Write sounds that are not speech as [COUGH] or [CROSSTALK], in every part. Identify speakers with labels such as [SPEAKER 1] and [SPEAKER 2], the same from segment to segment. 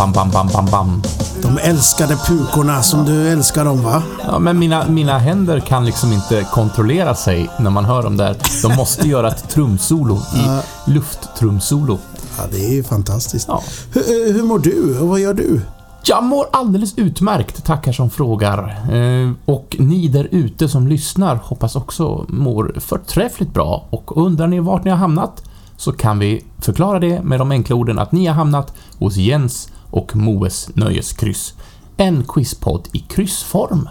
[SPEAKER 1] Bam, bam, bam, bam, bam.
[SPEAKER 2] De älskade pukorna som du älskar dem va?
[SPEAKER 1] Ja, men mina, mina händer kan liksom inte kontrollera sig när man hör dem där. De måste göra ett trumsolo i lufttrumsolo.
[SPEAKER 2] Ja, det är ju fantastiskt.
[SPEAKER 1] Ja.
[SPEAKER 2] Hur, hur mår du och vad gör du?
[SPEAKER 1] Jag mår alldeles utmärkt, tackar som frågar. Eh, Och ni där ute som lyssnar hoppas också mår förträffligt bra. Och undrar ni vart ni har hamnat? Så kan vi förklara det med de enkla orden att ni har hamnat hos Jens och Moes Nöjeskryss. En quizpodd i kryssform,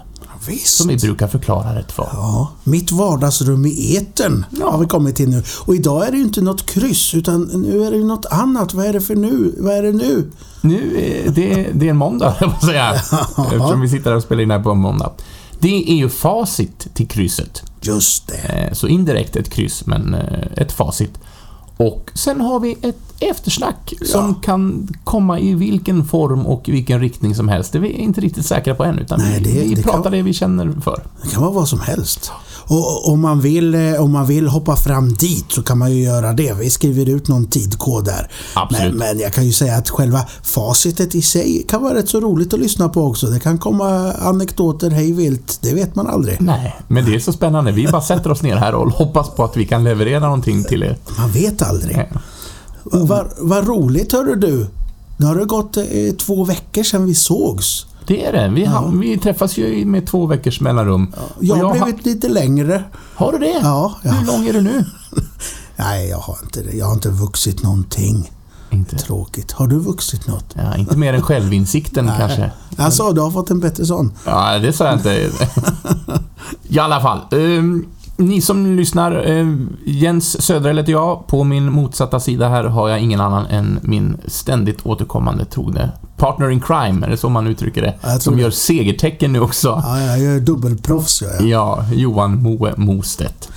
[SPEAKER 2] Visst.
[SPEAKER 1] som vi brukar förklara rätt för.
[SPEAKER 2] Ja, mitt vardagsrum i etern
[SPEAKER 1] Ja.
[SPEAKER 2] har vi kommit till nu. Och idag är det ju inte något kryss, utan nu är det något annat. Vad är det för nu? Vad är det nu?
[SPEAKER 1] Nu, är det, det är en måndag, [LAUGHS] jag får säga. Eftersom vi sitter här och spelar in här på en måndag. Det är ju facit till krysset.
[SPEAKER 2] Just det.
[SPEAKER 1] Eh, Så indirekt ett kryss, men eh, ett facit. Och sen har vi ett eftersnack som
[SPEAKER 2] Ja.
[SPEAKER 1] kan komma i vilken form och vilken riktning som helst. Det är vi inte riktigt säkra på än, utan
[SPEAKER 2] Nej,
[SPEAKER 1] vi,
[SPEAKER 2] det-
[SPEAKER 1] vi
[SPEAKER 2] det
[SPEAKER 1] pratar
[SPEAKER 2] kan-
[SPEAKER 1] det vi känner för.
[SPEAKER 2] Det kan vara vad som helst. Och om man, vill, eh, om man vill hoppa fram dit så kan man ju göra det. Vi skriver ut någon tidkod där. Men, men jag kan ju säga att själva facitet i sig kan vara rätt så roligt att lyssna på också. Det kan komma anekdoter hej vilt. Det vet man aldrig.
[SPEAKER 1] Nej, men det är så spännande. Vi bara sätter oss ner här och hoppas på att vi kan leverera någonting till er.
[SPEAKER 2] Man vet aldrig. Vad vad roligt hörru du. Nu har det gått eh, två veckor sedan vi sågs.
[SPEAKER 1] Det är det. Vi, har, vi träffas ju med två veckors mellanrum.
[SPEAKER 2] Jag
[SPEAKER 1] Och
[SPEAKER 2] har blivit lite längre.
[SPEAKER 1] Har du det?
[SPEAKER 2] Ja, ja.
[SPEAKER 1] Hur lång är du nu? [LAUGHS]
[SPEAKER 2] Nej, jag har inte det. Jag har inte vuxit någonting.
[SPEAKER 1] Inte,
[SPEAKER 2] Tråkigt. Har du vuxit något?
[SPEAKER 1] ja, inte mer än självinsikten [LAUGHS] kanske.
[SPEAKER 2] Alltså, du har fått en bättre sån?
[SPEAKER 1] Ja, det sa jag inte. [LAUGHS] I alla fall. ehm, ni som lyssnar, ehm, Jens Söderell heter jag. På min motsatta sida här har jag ingen annan än min ständigt återkommande trogne partner in crime, är det så man uttrycker det?
[SPEAKER 2] Ja,
[SPEAKER 1] som
[SPEAKER 2] det.
[SPEAKER 1] gör segertecken nu också.
[SPEAKER 2] Ja, jag är dubbelproffs jag är.
[SPEAKER 1] Ja, Johan Moe Mostedt.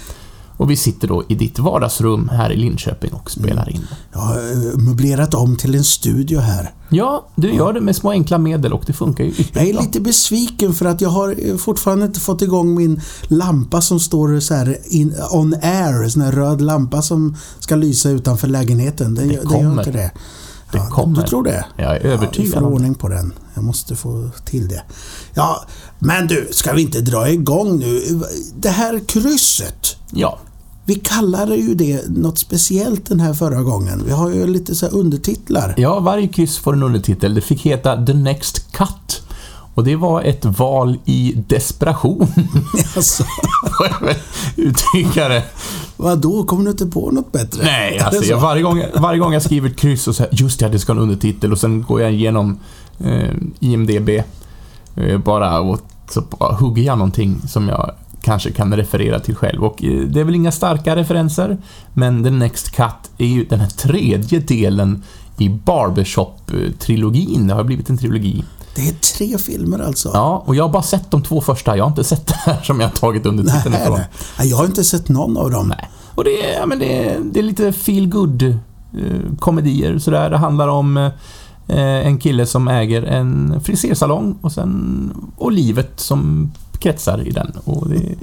[SPEAKER 1] Och vi sitter då i ditt vardagsrum här i Linköping och spelar in.
[SPEAKER 2] Jag har eh, möblerat om till en studio här.
[SPEAKER 1] Ja, du gör det med små enkla medel och det funkar ju
[SPEAKER 2] Jag
[SPEAKER 1] ypperligt
[SPEAKER 2] är
[SPEAKER 1] bra.
[SPEAKER 2] lite besviken för att jag har eh, fortfarande inte fått igång min lampa som står så här in, on air. En sån här röd lampa som ska lysa utanför lägenheten. Den,
[SPEAKER 1] Det
[SPEAKER 2] gör- den gör
[SPEAKER 1] kommer.
[SPEAKER 2] inte det.
[SPEAKER 1] Det
[SPEAKER 2] Ja,
[SPEAKER 1] kommer.
[SPEAKER 2] Du tror det?
[SPEAKER 1] Jag är
[SPEAKER 2] Ja, vi
[SPEAKER 1] övertygad
[SPEAKER 2] får ordning på den. Jag måste få till det. Ja, men du, ska vi inte dra igång nu? Det här krysset.
[SPEAKER 1] Ja,
[SPEAKER 2] Vi kallade ju det något speciellt den här förra gången. Vi har ju lite så undertitlar.
[SPEAKER 1] Ja, varje kryss får en undertitel. Det fick heta The Next Cut. Och det var ett val i desperation, [LAUGHS]
[SPEAKER 2] Alltså,
[SPEAKER 1] uttrycka det.
[SPEAKER 2] vadå? Kommer du inte på något bättre?
[SPEAKER 1] Nej, alltså
[SPEAKER 2] så?
[SPEAKER 1] jag, varje, gång, varje gång jag skriver ett kryss och säger just det, det ska en undertitel och sen går jag igenom eh, IMDB eh, bara och så bara hugger jag någonting som jag kanske kan referera till själv. Och eh, det är väl inga starka referenser, men The Next Cut är ju den här tredje delen i Barbershop-trilogin. Det har blivit en trilogi.
[SPEAKER 2] Det är tre filmer alltså?
[SPEAKER 1] Ja, och jag har bara sett de två första. Jag har inte sett det här som jag har tagit undertiteln
[SPEAKER 2] Nej,
[SPEAKER 1] ifrån.
[SPEAKER 2] nej. Nej, Jag har inte sett någon av dem.
[SPEAKER 1] Nej. Och det är, ja, men det är, det är lite feel good eh, komedier sådär. Det handlar om eh, en kille som äger en frisersalong och sen och livet som kretsar i den. Och det,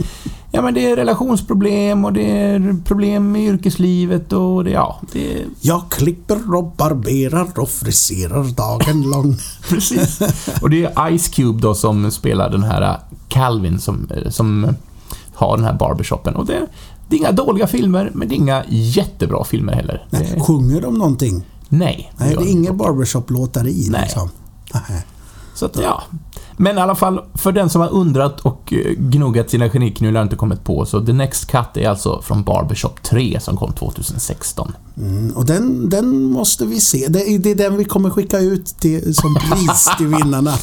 [SPEAKER 1] ja, men det är relationsproblem och det är problem i yrkeslivet och det, ja, det
[SPEAKER 2] Jag klipper och barberar och friserar dagen lång. [LAUGHS]
[SPEAKER 1] precis. Och det är Ice Cube då som spelar den här Calvin som, eh, som har den här barbershopen. Och det, det är inga dåliga filmer, men det är inga jättebra filmer heller.
[SPEAKER 2] Nej,
[SPEAKER 1] Det,
[SPEAKER 2] sjunger de någonting?
[SPEAKER 1] nej.
[SPEAKER 2] Nej,
[SPEAKER 1] gör
[SPEAKER 2] det är inga barbershop-låtar i
[SPEAKER 1] Nej.
[SPEAKER 2] liksom. Nej.
[SPEAKER 1] Så att, ja. Men i alla fall, för den som har undrat och eh, gnuggat sina geniknullar och inte kommit på, så The Next Cut är alltså från Barbershop 3 som kom 2016.
[SPEAKER 2] Mm, och den, den måste vi se. Det är, det är den vi kommer skicka ut till, som pris till [LAUGHS] vinnarna.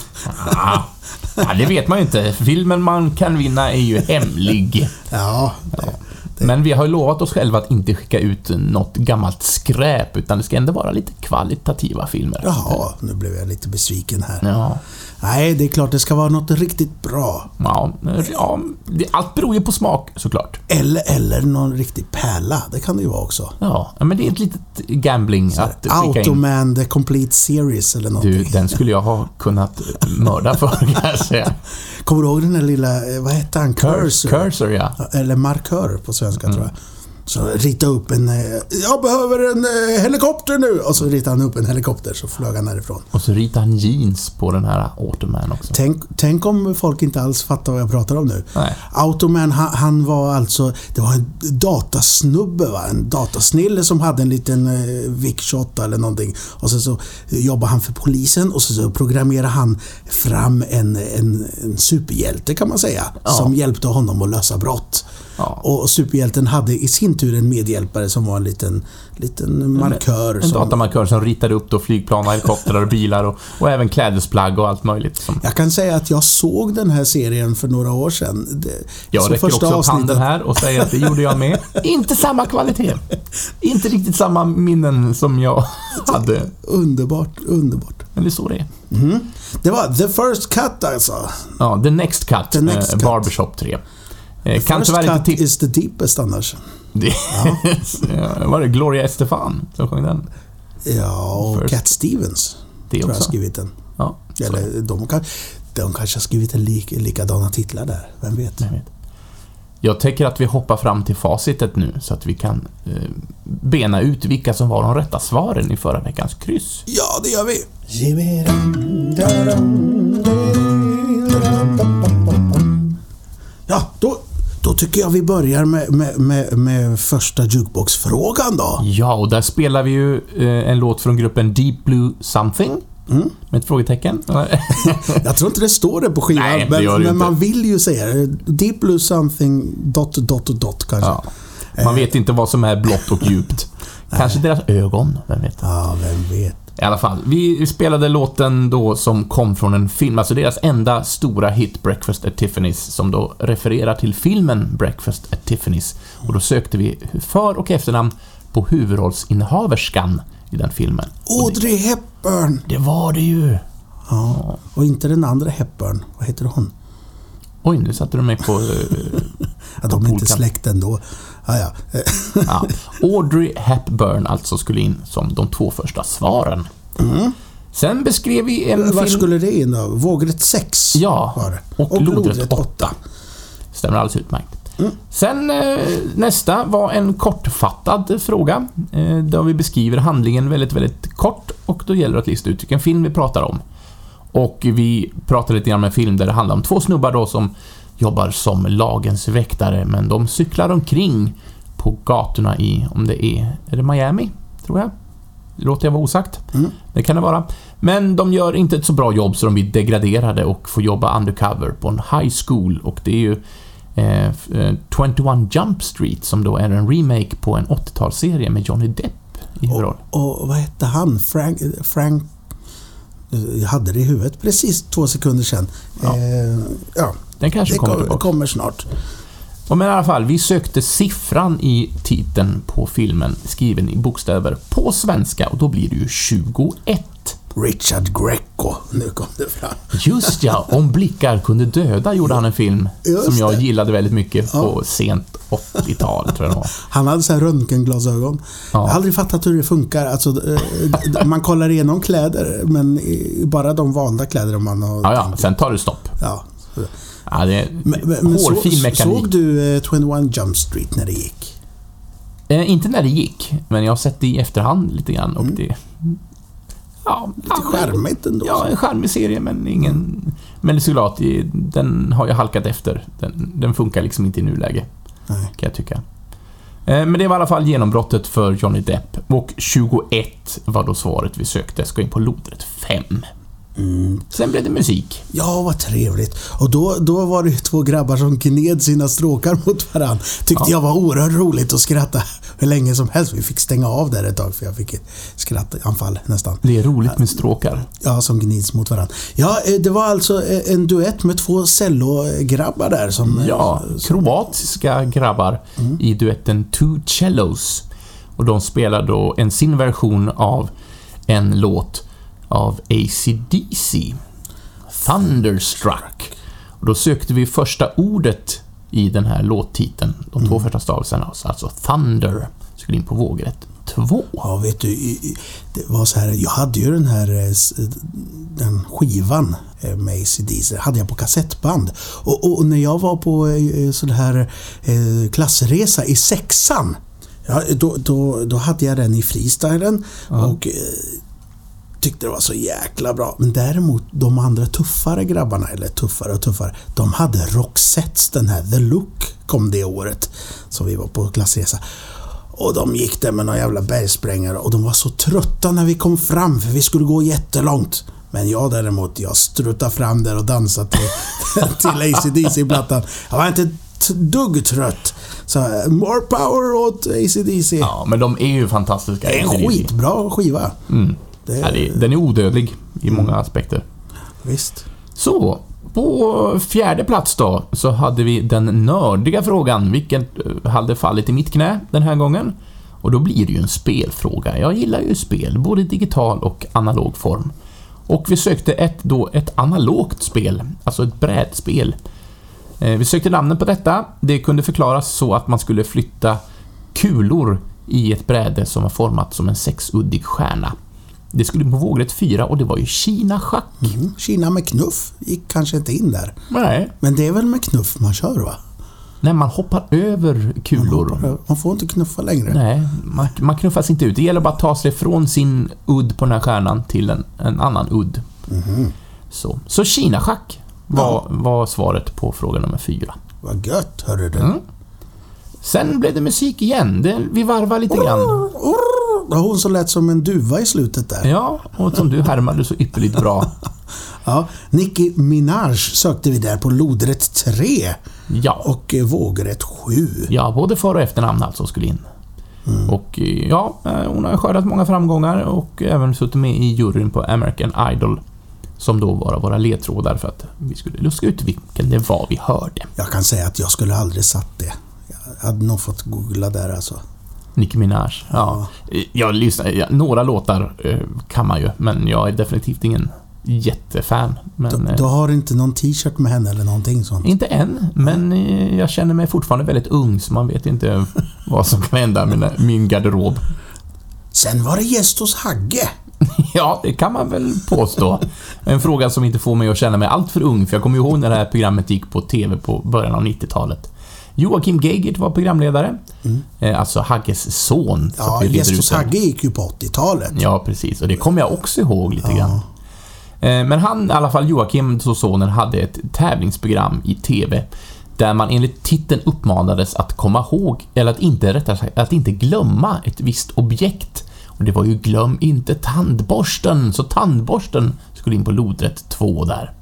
[SPEAKER 1] Ja, det vet man ju inte. Filmen man kan vinna är ju hemlig.
[SPEAKER 2] Ja, det,
[SPEAKER 1] Men vi har lovat oss själva att inte skicka ut något gammalt skräp, utan det ska ändå vara lite kvalitativa filmer.
[SPEAKER 2] jaha, nu blev jag lite besviken här.
[SPEAKER 1] Ja,
[SPEAKER 2] Nej, det är klart det ska vara något riktigt bra.
[SPEAKER 1] ja, ja allt beror ju på smak såklart.
[SPEAKER 2] Eller, eller någon riktig pärla. Det kan det ju vara också.
[SPEAKER 1] Ja, men det är ett litet gambling att skicka in.
[SPEAKER 2] Automan The Complete Series eller någonting.
[SPEAKER 1] Du, den skulle jag ha kunnat mörda för, kan jag säga. [LAUGHS]
[SPEAKER 2] Kommer du ihåg den där lilla, eh, vad hette han? Cursor?
[SPEAKER 1] Cursor, ja.
[SPEAKER 2] Eller markör på svenska
[SPEAKER 1] Mm.
[SPEAKER 2] tror jag. Så rita upp en... eh, Jag behöver en eh, helikopter nu! Och så ritade han upp en helikopter så flög han därifrån.
[SPEAKER 1] Och så ritar han jeans på den här Automan också.
[SPEAKER 2] Tänk, tänk om folk inte alls fattar vad jag pratar om nu.
[SPEAKER 1] Nej.
[SPEAKER 2] Automan, han, han var alltså... Det var en datasnubbe, va? en datasnille som hade en liten eh, Vic 28 eller någonting. Och sen så jobbade han för polisen och så, så programmerade han fram en, en, en superhjälte kan man säga.
[SPEAKER 1] Ja.
[SPEAKER 2] Som hjälpte honom att lösa brott.
[SPEAKER 1] Ja.
[SPEAKER 2] Och superhjälten hade i sin tur en medhjälpare som var en liten, liten markör.
[SPEAKER 1] En
[SPEAKER 2] som,
[SPEAKER 1] datamarkör som ritade upp då flygplan, och helikoptrar och bilar och, och även klädesplagg och allt möjligt. Som,
[SPEAKER 2] Jag kan säga att jag såg den här serien för några år sedan. Det,
[SPEAKER 1] jag
[SPEAKER 2] så
[SPEAKER 1] räcker
[SPEAKER 2] första
[SPEAKER 1] också upp handen här och säger att det gjorde jag med. [LAUGHS] Inte samma kvalitet. Inte riktigt samma minnen som jag [LAUGHS] hade.
[SPEAKER 2] Underbart, underbart.
[SPEAKER 1] Men det är så det är.
[SPEAKER 2] Det var The First Cut alltså.
[SPEAKER 1] Ja, The Next Cut,
[SPEAKER 2] The Next
[SPEAKER 1] eh,
[SPEAKER 2] Cut.
[SPEAKER 1] Barbershop 3. Eh, kan
[SPEAKER 2] First
[SPEAKER 1] tyvärr inte
[SPEAKER 2] Cut is the deepest annars.
[SPEAKER 1] Det [LAUGHS] ja. var det Gloria Estefan som sjöng den?
[SPEAKER 2] Ja, och
[SPEAKER 1] First-
[SPEAKER 2] Cat Stevens
[SPEAKER 1] Det
[SPEAKER 2] tror jag har
[SPEAKER 1] också.
[SPEAKER 2] skrivit den.
[SPEAKER 1] Ja.
[SPEAKER 2] Eller de, kan, de kanske har skrivit en lik, likadana titlar där. Vem vet?
[SPEAKER 1] Jag vet. Jag tänker att vi hoppar fram till facitet nu så att vi kan eh, bena ut vilka som var de rätta svaren i förra veckans kryss.
[SPEAKER 2] Ja, det gör vi. Ja, då tycker jag vi börjar med, med, med, med första jukeboxfrågan då.
[SPEAKER 1] Ja, och där spelar vi ju eh, en låt från gruppen Deep Blue Something.
[SPEAKER 2] Mm.
[SPEAKER 1] Med ett frågetecken. [LAUGHS]
[SPEAKER 2] Jag tror inte det står det på skivan,
[SPEAKER 1] Nej,
[SPEAKER 2] men, men
[SPEAKER 1] inte.
[SPEAKER 2] man vill ju säga det. Deep Blue something dot dot dot kanske.
[SPEAKER 1] ja. Man vet inte vad som är blått och djupt. [LAUGHS] Kanske deras ögon, vem vet.
[SPEAKER 2] Ja, vem vet.
[SPEAKER 1] I alla fall, vi spelade låten då som kom från en film, alltså deras enda stora hit Breakfast at Tiffany's som då refererar till filmen Breakfast at Tiffany's. Och då sökte vi för och efternamn på huvudrollsinnehaverskan i den filmen.
[SPEAKER 2] Audrey Hepburn!
[SPEAKER 1] Det var det ju!
[SPEAKER 2] Ja. Och inte den andra Hepburn. Vad heter hon?
[SPEAKER 1] Oj, nu satte du mig på... eh, [LAUGHS]
[SPEAKER 2] Ja, de är inte släkt ändå. Ja, ja. [LAUGHS]
[SPEAKER 1] Ja. Audrey Hepburn alltså skulle in som de två första svaren. Sen beskrev vi en
[SPEAKER 2] Var
[SPEAKER 1] film...
[SPEAKER 2] skulle det in då? Vågrätt 6
[SPEAKER 1] Ja,
[SPEAKER 2] var det.
[SPEAKER 1] och lodrätt 8. Stämmer alldeles utmärkt. Sen eh, nästa var en kortfattad fråga. Eh, där vi beskriver handlingen väldigt, väldigt kort och då gäller det att lista ut vilken film vi pratar om. Och vi pratar lite grann om en film där det handlar om två snubbar då som jobbar som lagens väktare men de cyklar omkring på gatorna i, om det är, är det Miami? Tror jag. Låter jag vara osagt.
[SPEAKER 2] Mm.
[SPEAKER 1] Det kan det vara. Men de gör inte ett så bra jobb så de blir degraderade och får jobba undercover på en high school och det är ju eh, f- eh, 21 Jump Street som då är en remake på en 80-talsserie med Johnny Depp i huvudroll.
[SPEAKER 2] Och, och vad hette han? Frank... Frank jag hade det i huvudet precis två sekunder sedan.
[SPEAKER 1] Ja.
[SPEAKER 2] Eh, ja
[SPEAKER 1] Den kanske
[SPEAKER 2] det
[SPEAKER 1] kommer
[SPEAKER 2] kommer, kommer snart.
[SPEAKER 1] Och men i alla fall, vi sökte siffran i titeln på filmen skriven i bokstäver på svenska och då blir det ju 21.
[SPEAKER 2] Richard Greco. Nu kom det fram.
[SPEAKER 1] Just ja, Om blickar kunde döda gjorde han en film
[SPEAKER 2] Just
[SPEAKER 1] som jag
[SPEAKER 2] det.
[SPEAKER 1] gillade väldigt mycket på sent 80-tal, tror jag det var.
[SPEAKER 2] Han hade så här röntgenglasögon.
[SPEAKER 1] Ja.
[SPEAKER 2] Jag har aldrig fattat hur det funkar. Alltså, eh, man kollar igenom kläder, men bara de valda kläder man har...
[SPEAKER 1] Ja, ja, sen tar det stopp.
[SPEAKER 2] Ja.
[SPEAKER 1] Ja, det är
[SPEAKER 2] Men, men, men så,
[SPEAKER 1] hårfin mekanik.
[SPEAKER 2] såg du eh, 21 Jump Street när det gick?
[SPEAKER 1] Eh, inte när det gick, men jag har sett det i efterhand lite grann och det... Ja,
[SPEAKER 2] Mm. Lite
[SPEAKER 1] ja, men-
[SPEAKER 2] charmigt ändå.
[SPEAKER 1] Ja, en charmig serie men ingen... Men det är såklart, det- den har ju halkat efter. Den, den funkar liksom inte i nuläge,
[SPEAKER 2] Nej.
[SPEAKER 1] kan jag tycka. Eh, Men det var i alla fall genombrottet för Johnny Depp. Och 21 var då svaret vi sökte. Ska in på lodrätt 5.
[SPEAKER 2] Mm.
[SPEAKER 1] Sen blev det musik.
[SPEAKER 2] Ja, vad trevligt. Och då, då var det två grabbar som gned sina stråkar [LAUGHS] mot varandra. Tyckte
[SPEAKER 1] Ja.
[SPEAKER 2] jag var oerhört roligt att skratta hur länge som helst. Vi fick stänga av där ett tag för jag fick ett skrattanfall nästan.
[SPEAKER 1] Det är roligt med stråkar.
[SPEAKER 2] Ja, som gnids mot varandra. Ja, eh, det var alltså eh, en duett med två cellograbbar där som... eh,
[SPEAKER 1] Ja, kroatiska grabbar i duetten Two Cellos. Och de spelar då en sin version av en låt av AC/DC Thunderstruck. Och då sökte vi första ordet i den här låttiteln, de två första stavelserna, alltså Thunder, skulle in på vågrätt 2.
[SPEAKER 2] Ja, vet du, det var så här, jag hade ju den här eh, den skivan eh, med ACDC, hade jag på kassettband. Och, och när jag var på eh, sån här klassresa i sexan Ja, då, då, då hade jag den i freestylen och eh, tyckte det var så jäkla bra. Men däremot de andra tuffare grabbarna, eller tuffare och tuffare, de hade Roxettes, den här The Look kom det året som vi var på klassresa. Och de gick där med några jävla bergsprängare och de var så trötta när vi kom fram för vi skulle gå jättelångt. Men jag däremot, jag struttade fram där och dansade till, [LAUGHS] till ACDC-plattan. Jag var inte dugg trött. Så more power åt ACDC.
[SPEAKER 1] Ja, men de är ju fantastiska.
[SPEAKER 2] Det är en skitbra skiva.
[SPEAKER 1] Mm.
[SPEAKER 2] Det,
[SPEAKER 1] Ja, det, den är odödlig i många aspekter.
[SPEAKER 2] Visst.
[SPEAKER 1] Så, på fjärde plats då, så hade vi den nördiga frågan, vilken eh, hade fallit i mitt knä den här gången. Och då blir det ju en spelfråga. Jag gillar ju spel, både i digital och analog form. Och vi sökte ett, då ett analogt spel, alltså ett brädspel. Eh, Vi sökte namnet på detta. Det kunde förklaras så att man skulle flytta kulor i ett bräde som var format som en sexuddig stjärna. Det skulle på vågrätt 4 och det var ju Kina schack.
[SPEAKER 2] Mm. Kina med knuff gick kanske inte in där.
[SPEAKER 1] Nej.
[SPEAKER 2] Men det är väl med knuff man kör va?
[SPEAKER 1] När man hoppar över kulor.
[SPEAKER 2] Man får inte knuffa längre.
[SPEAKER 1] Nej, man, man knuffas inte ut. Det gäller bara att ta sig från sin udd på den här stjärnan till en, en annan udd.
[SPEAKER 2] Mhm.
[SPEAKER 1] Så, så Kina-schack var, var svaret på fråga nummer fyra.
[SPEAKER 2] Vad gött, hörru du.
[SPEAKER 1] Mm. Sen blev det musik igen. Det, vi varvar lite grann.
[SPEAKER 2] Det var hon som lät som en duva i slutet där.
[SPEAKER 1] Ja, och som du härmade så ypperligt bra. [LAUGHS]
[SPEAKER 2] Ja, Nicki Minaj sökte vi där på lodrätt 3
[SPEAKER 1] Ja,
[SPEAKER 2] och eh, vågrätt 7.
[SPEAKER 1] ja både för och efternamn alltså skulle in. Och eh, ja, eh, hon har skördat många framgångar och även suttit med i juryn på American Idol. Som då var våra ledtrådar för att vi skulle luska ut vilken det var vi hörde.
[SPEAKER 2] Jag kan säga att jag skulle aldrig satt det. Jag hade nog fått googla där alltså.
[SPEAKER 1] Nicki Minaj. Ja. Jag lyssnar, ja, några låtar eh, kan man ju, men jag är definitivt ingen jättefan. Men,
[SPEAKER 2] Du,
[SPEAKER 1] eh,
[SPEAKER 2] du har inte någon t-shirt med henne eller någonting sånt?
[SPEAKER 1] Inte än, men eh, jag känner mig fortfarande väldigt ung, så man vet inte [LAUGHS] vad som kan hända med min garderob.
[SPEAKER 2] Sen var det gäst hos Hagge. [LAUGHS]
[SPEAKER 1] Ja, det kan man väl påstå. En fråga som inte får mig att känna mig alltför ung, för jag kommer ihåg när det här programmet gick på TV på början av 90-talet. Joakim Geigert var programledare, eh, alltså Hagges son.
[SPEAKER 2] Ja,
[SPEAKER 1] den.
[SPEAKER 2] Hagge gick ju på 80-talet.
[SPEAKER 1] Ja, precis. Och det kommer jag också ihåg lite grann. Eh, Men han, i alla fall Joakim, så sonen, hade ett tävlingsprogram i TV där man enligt titeln uppmanades att komma ihåg, eller att inte, rättare sagt, att inte glömma ett visst objekt. Och det var ju glöm inte tandborsten, så tandborsten skulle in på lodrätt 2 där.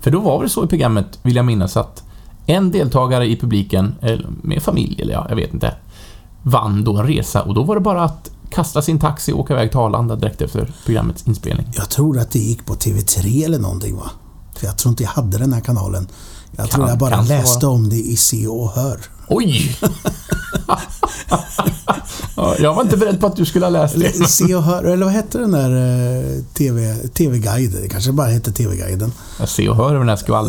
[SPEAKER 1] För då var det så i programmet, vill jag minnas, att en deltagare i publiken, med familj, eller ja, jag vet inte, vann då en resa och då var det bara att kasta sin taxi och åka iväg till Arlanda direkt efter programmets inspelning.
[SPEAKER 2] Jag tror att det gick på TV3 eller någonting va? För jag tror inte jag hade den här kanalen. Jag
[SPEAKER 1] Kan-
[SPEAKER 2] tror jag bara läste om det i Se och Hör.
[SPEAKER 1] Oj! [LAUGHS] Ja, jag var inte beredd på att du skulle ha läst det.
[SPEAKER 2] Se och Hör, eller vad hette den där eh, TV, TV-guiden? Det kanske bara hette TV-guiden.
[SPEAKER 1] Ser och hör över den här
[SPEAKER 2] Ja,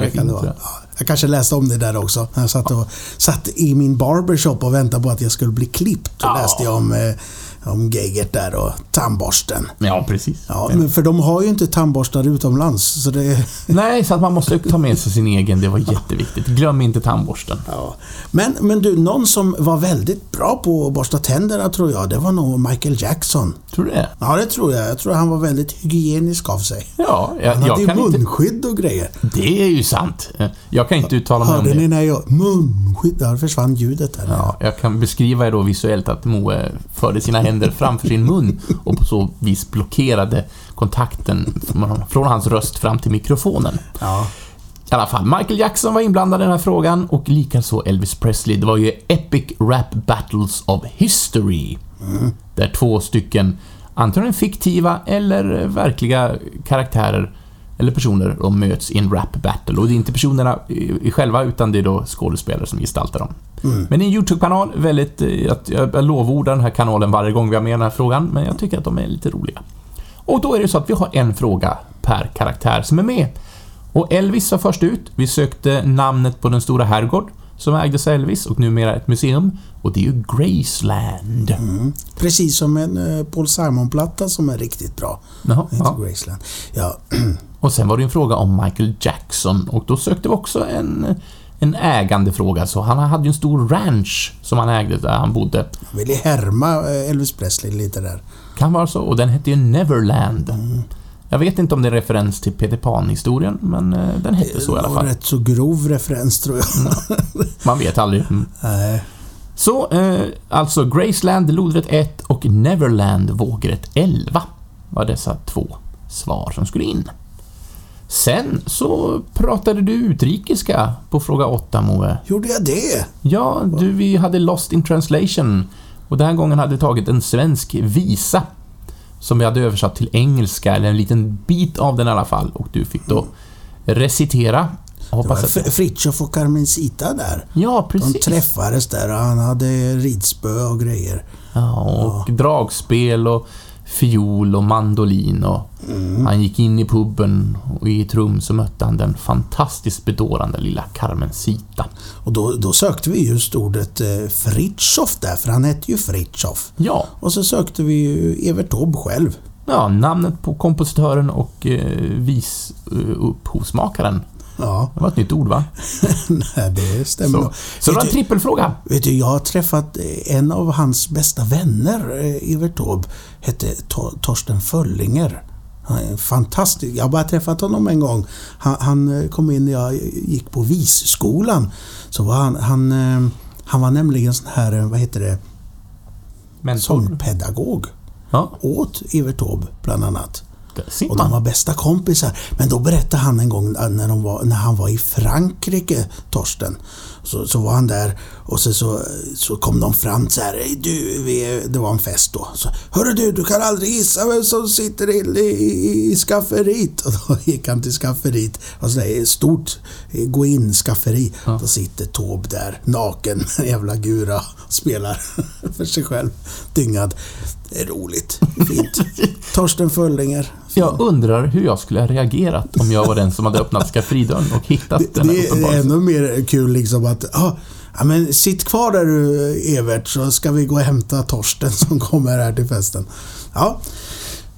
[SPEAKER 2] det kan det
[SPEAKER 1] skvallermagasinet.
[SPEAKER 2] vara. Ja, jag kanske läste om det där också. Jag satt, och, satt i min barbershop och väntade på att jag skulle bli klippt. Då läste jag om, eh, om Geigert där och tandborsten.
[SPEAKER 1] ja, precis.
[SPEAKER 2] Ja, men för de har ju inte tandborstar utomlands. Så det, [LAUGHS]
[SPEAKER 1] Nej, så att man måste ta med sig sin egen, det var jätteviktigt. Glöm inte tandborsten.
[SPEAKER 2] ja. men, men du, någon som var väldigt bra på att borsta tänderna tror jag, det var nog Michael Jackson.
[SPEAKER 1] Tror du det?
[SPEAKER 2] Ja, det tror jag. Jag tror han var väldigt hygienisk av sig.
[SPEAKER 1] Ja, jag,
[SPEAKER 2] Han hade
[SPEAKER 1] jag
[SPEAKER 2] ju
[SPEAKER 1] kan inte...
[SPEAKER 2] munskydd och grejer.
[SPEAKER 1] Det är ju sant. Jag kan inte uttala mig om
[SPEAKER 2] Hörde
[SPEAKER 1] det.
[SPEAKER 2] ni när jag... Munskydd? Där försvann ljudet där.
[SPEAKER 1] Ja, jag kan beskriva då visuellt att Moe förde sina händer framför sin mun och på så vis blockerade kontakten från- hans röst fram till mikrofonen.
[SPEAKER 2] Ja.
[SPEAKER 1] I alla fall, Michael Jackson var inblandad i den här frågan och likaså Elvis Presley. Det var ju Epic Rap Battles of History. Där två stycken, antingen fiktiva eller verkliga karaktärer eller personer, de möts i en rap battle. Och det är inte personerna själva, utan det är då skådespelare som gestaltar dem. Men det är en YouTube-kanal, väldigt... eh, Jag jag lovordar den här kanalen varje gång vi har med den här frågan, men jag tycker att de är lite roliga. Och då är det så att vi har en fråga per karaktär som är med. Och Elvis var först ut. Vi sökte namnet på den stora herrgård som ägdes av Elvis och numera ett museum. Och det är ju Graceland.
[SPEAKER 2] Mm. Precis som en eh, Paul Simon-platta som är riktigt bra.
[SPEAKER 1] Jaha, ja.
[SPEAKER 2] Graceland. Ja,
[SPEAKER 1] Och sen var det en fråga om Michael Jackson och då sökte vi också en, en ägande fråga. Så han hade ju en stor ranch som han ägde där han bodde.
[SPEAKER 2] Jag ville härma eh, Elvis Presley lite där.
[SPEAKER 1] Kan vara så. Och den hette ju Neverland. Jag vet inte om det är referens till Peter Pan-historien, men eh, den hette så i alla
[SPEAKER 2] Det var
[SPEAKER 1] fall.
[SPEAKER 2] rätt så grov referens tror jag. [LAUGHS]
[SPEAKER 1] Man vet aldrig. Mm.
[SPEAKER 2] Nej.
[SPEAKER 1] Så, eh, alltså Graceland, lodrätt 1 och Neverland, vågrätt 11 var dessa två svar som skulle in. Sen så pratade du utrikiska på fråga 8, Moe.
[SPEAKER 2] Gjorde jag det?
[SPEAKER 1] Ja, du, vi hade Lost in translation och den här gången hade vi tagit en svensk visa som vi hade översatt till engelska, eller en liten bit av den i alla fall, och du fick då recitera.
[SPEAKER 2] Det var
[SPEAKER 1] Hoppas att...
[SPEAKER 2] F- Fritiof och Carmencita där.
[SPEAKER 1] Ja,
[SPEAKER 2] De
[SPEAKER 1] precis.
[SPEAKER 2] träffades där och han hade ridspö och grejer.
[SPEAKER 1] Ja, och dragspel och fiol och mandolin och han gick in i puben och i ett rum så mötte han den fantastiskt bedårande lilla Carmencita.
[SPEAKER 2] Och då, då sökte vi just ordet eh, Fritiof där, för han hette ju Fritiof.
[SPEAKER 1] Ja,
[SPEAKER 2] Och så sökte vi ju Evert Taube själv.
[SPEAKER 1] ja namnet på kompositören och eh, vis eh, upphovsmakaren.
[SPEAKER 2] Ja,
[SPEAKER 1] Det var ett nytt ord, va? [LAUGHS]
[SPEAKER 2] nej, det stämmer.
[SPEAKER 1] Så, så det var en trippelfråga.
[SPEAKER 2] vet du, jag har träffat eh, en av hans bästa vänner, eh, Evert Taube, hette Tor- Torsten Föllinger. Fantastisk. Jag har bara träffat honom en gång. Han, han eh, kom in när jag gick på visskolan. Så var han, han, han var nämligen sån här, vad heter det, sångpedagog
[SPEAKER 1] Ja,
[SPEAKER 2] åt Evert Taube bland annat. Och de var bästa kompisar. Men då berättade han en gång när, de var, när han var i Frankrike, Torsten. Så, så var han där och så, så, så kom de fram så här. "Ey, Du, vi, är-" det var en fest då. Så, Hörru du, du kan aldrig gissa vem som sitter i, i, i skafferiet. Och då [LAUGHS] gick han till skafferiet. Och så där, ett stort eh, gå in skafferi.
[SPEAKER 1] Ja.
[SPEAKER 2] Då sitter Taube där naken [LAUGHS] med jävla gura och spelar [LAUGHS] för sig själv. Dyngad. Det är roligt. Fint. Torsten Föllinger.
[SPEAKER 1] Jag undrar hur jag skulle ha reagerat om jag var den som hade öppnat skafferidörren och hittat
[SPEAKER 2] Det,
[SPEAKER 1] den här
[SPEAKER 2] det är ännu mer kul liksom att ah, ja, men sitt kvar där du Evert så ska vi gå och hämta Torsten som kommer här till festen. Ja,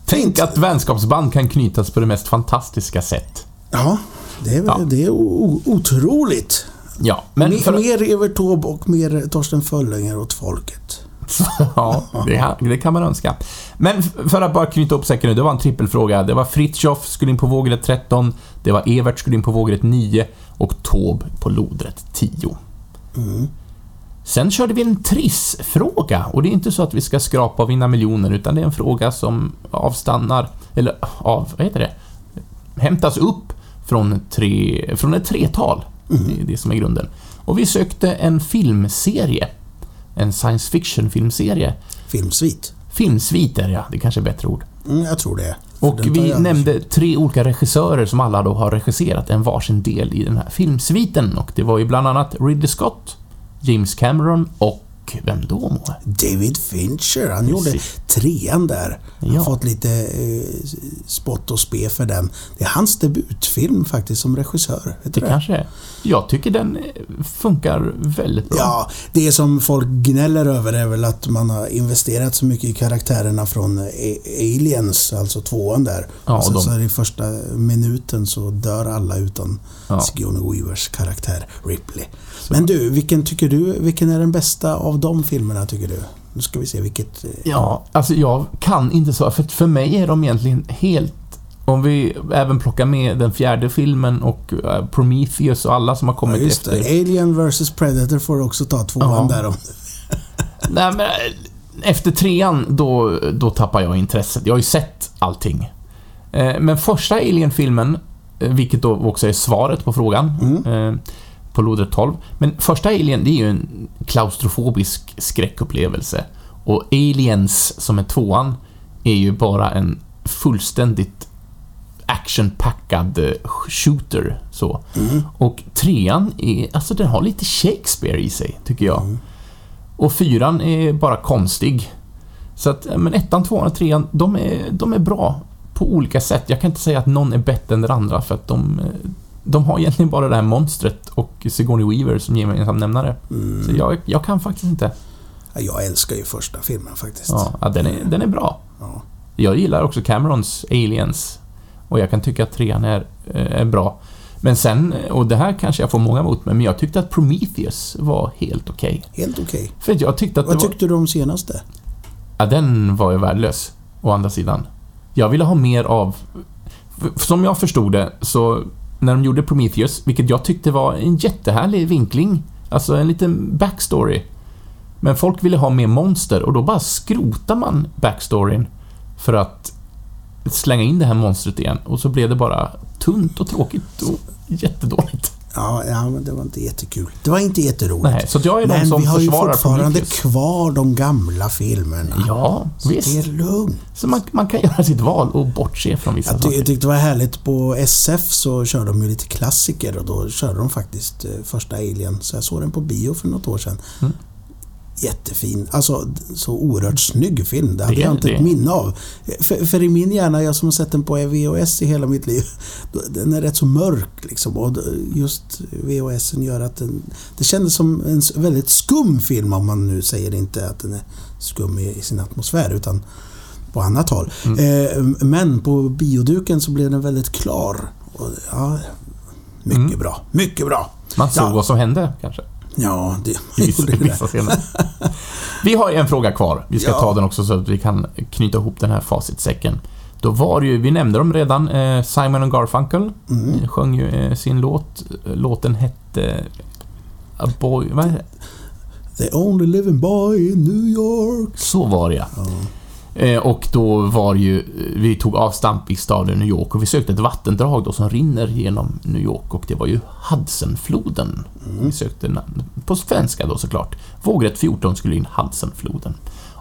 [SPEAKER 1] Tänk att vänskapsband kan knytas på det mest fantastiska sätt.
[SPEAKER 2] ja det är,
[SPEAKER 1] Ja.
[SPEAKER 2] Det är otroligt.
[SPEAKER 1] Ja, men
[SPEAKER 2] mer,
[SPEAKER 1] för,
[SPEAKER 2] mer Evert Taube och mer Torsten Föllinger åt folket. [LAUGHS]
[SPEAKER 1] ja, det, det kan man önska. Men för att bara knyta upp säcken nu, det var en trippelfråga. Det var Fritjof skulle in på vågrätt 13, det var Evert skulle in på vågrätt 9 och Taube på lodrätt 10.
[SPEAKER 2] Mm.
[SPEAKER 1] Sen körde vi en trissfråga och det är inte så att vi ska skrapa och vinna miljoner utan det är en fråga som avstannar, eller av, vad heter det? Hämtas upp från, tre, från ett tretal. Det är det som är grunden. Och vi sökte en filmserie. En science fiction filmserie.
[SPEAKER 2] Filmsvit.
[SPEAKER 1] Filmsviter, ja. Det kanske är bättre ord.
[SPEAKER 2] Mm, jag tror det.
[SPEAKER 1] Och vi nämnde tre olika regissörer som alla då har regisserat en varsin del i den här filmsviten. Och det var ju bland annat Ridley Scott, James Cameron och vem då, Moe?
[SPEAKER 2] David Fincher, han gjorde
[SPEAKER 1] Precis.
[SPEAKER 2] trean där. Han har
[SPEAKER 1] Ja.
[SPEAKER 2] fått lite eh, spott och spe för den. Det är hans debutfilm faktiskt som regissör. Vet du
[SPEAKER 1] Det kanske är. Jag tycker den eh, funkar väldigt bra.
[SPEAKER 2] Ja, det som folk gnäller över är väl att man har investerat så mycket i karaktärerna från A- Aliens, alltså tvåan där.
[SPEAKER 1] Ja,
[SPEAKER 2] och sen
[SPEAKER 1] de-
[SPEAKER 2] så det i första minuten så dör alla utan
[SPEAKER 1] Ja.
[SPEAKER 2] Sigourney Weavers karaktär Ripley. Men du, vilken tycker du, vilken är den bästa av de filmerna tycker du? Nu ska vi se vilket... eh,
[SPEAKER 1] Ja, alltså jag kan inte svara, för för mig är de egentligen helt... Om vi även plockar med den fjärde filmen och eh, Prometheus och alla som har
[SPEAKER 2] Ja,
[SPEAKER 1] kommit
[SPEAKER 2] just
[SPEAKER 1] efter.
[SPEAKER 2] det. Alien vs Predator får också ta tvåan
[SPEAKER 1] Ja.
[SPEAKER 2] där om. [LAUGHS]
[SPEAKER 1] Nej, men eh, efter trean, då, då tappar jag intresset. Jag har ju sett allting. Men första Alien-filmen, vilket då också är svaret på frågan,
[SPEAKER 2] Mm.
[SPEAKER 1] Eh, på lodrätt 12. Men första Alien, det är ju en klaustrofobisk skräckupplevelse. Och Aliens, som är tvåan, är ju bara en fullständigt actionpackad eh, shooter. Så.
[SPEAKER 2] Mm.
[SPEAKER 1] Och trean är, alltså den har lite Shakespeare i sig, tycker jag.
[SPEAKER 2] Mm.
[SPEAKER 1] Och fyran är bara konstig. Så att, men ettan, tvåan och trean, de är, de är bra på olika sätt. Jag kan inte säga att någon är bättre än den andra för att de, eh, de har egentligen bara det här monstret och Sigourney Weaver som gemensam nämnare.
[SPEAKER 2] Mm.
[SPEAKER 1] Så jag, jag kan faktiskt inte.
[SPEAKER 2] Ja, Jag älskar ju första filmen faktiskt.
[SPEAKER 1] Ja, den, är, den är bra.
[SPEAKER 2] Ja.
[SPEAKER 1] Jag gillar också Camerons Aliens och jag kan tycka att trean är, eh, är bra. Men sen, och det här kanske jag får många emot mig, men jag tyckte att Prometheus var helt okej.
[SPEAKER 2] Helt okej.
[SPEAKER 1] För jag tyckte att
[SPEAKER 2] Vad
[SPEAKER 1] var...
[SPEAKER 2] tyckte du om senaste?
[SPEAKER 1] Ja, den var ju värdelös. Å andra sidan. Jag ville ha mer av... Som jag förstod det, så när de gjorde Prometheus, vilket jag tyckte var en jättehärlig vinkling, alltså en liten backstory. Men folk ville ha mer monster och då bara skrotar man backstoryn för att slänga in det här monstret igen och så blev det bara tunt och tråkigt och jättedåligt.
[SPEAKER 2] Ja, ja, men det var inte jättekul. Det var inte jätteroligt.
[SPEAKER 1] Nej, så jag är
[SPEAKER 2] men
[SPEAKER 1] som
[SPEAKER 2] vi har ju fortfarande
[SPEAKER 1] Prometheus.
[SPEAKER 2] kvar de gamla filmerna.
[SPEAKER 1] Ja,
[SPEAKER 2] Så det är
[SPEAKER 1] visst.
[SPEAKER 2] lugnt.
[SPEAKER 1] Så man, man kan [LAUGHS] göra sitt val och bortse från vissa
[SPEAKER 2] Jag,
[SPEAKER 1] saker.
[SPEAKER 2] jag tyckte det var härligt på SF så körde de ju lite klassiker och då körde de faktiskt eh, första Alien. Så jag såg den på bio för något år sedan.
[SPEAKER 1] Mm.
[SPEAKER 2] Jättefin. Alltså så oerhört snygg film. Det hade
[SPEAKER 1] Det
[SPEAKER 2] jag inte
[SPEAKER 1] det.
[SPEAKER 2] ett minne av. För, för i min hjärna, jag som har sett den på VHS i hela mitt liv, den är rätt så mörk liksom. Och just VHSen gör att den... Det kändes som en väldigt skum film om man nu säger inte att den är skum i, i sin atmosfär utan på annat håll.
[SPEAKER 1] Mm.
[SPEAKER 2] Eh, men på bioduken så blev den väldigt klar. Och, ja, mycket
[SPEAKER 1] Mm.
[SPEAKER 2] bra. Mycket bra.
[SPEAKER 1] Man såg
[SPEAKER 2] Ja.
[SPEAKER 1] vad som hände, kanske.
[SPEAKER 2] Ja, det
[SPEAKER 1] vissa,
[SPEAKER 2] gjorde
[SPEAKER 1] i vissa
[SPEAKER 2] det.
[SPEAKER 1] scener. Vi har en fråga kvar. Vi ska
[SPEAKER 2] Ja.
[SPEAKER 1] ta den också så att vi kan knyta ihop den här facitsäcken. Då var det ju, vi nämnde dem redan, eh, Simon och Garfunkel
[SPEAKER 2] Mm.
[SPEAKER 1] eh, sjöng ju eh, sin låt. Låten hette... A boy... Vad är det?
[SPEAKER 2] The only living boy in New York.
[SPEAKER 1] Så var det ja. Eh, Och då var ju, vi tog avstamp i staden New York och vi sökte ett vattendrag då som rinner genom New York och det var ju Hudsonfloden. Vi sökte namn på svenska då såklart. Vågrätt 14 skulle in Hudsonfloden.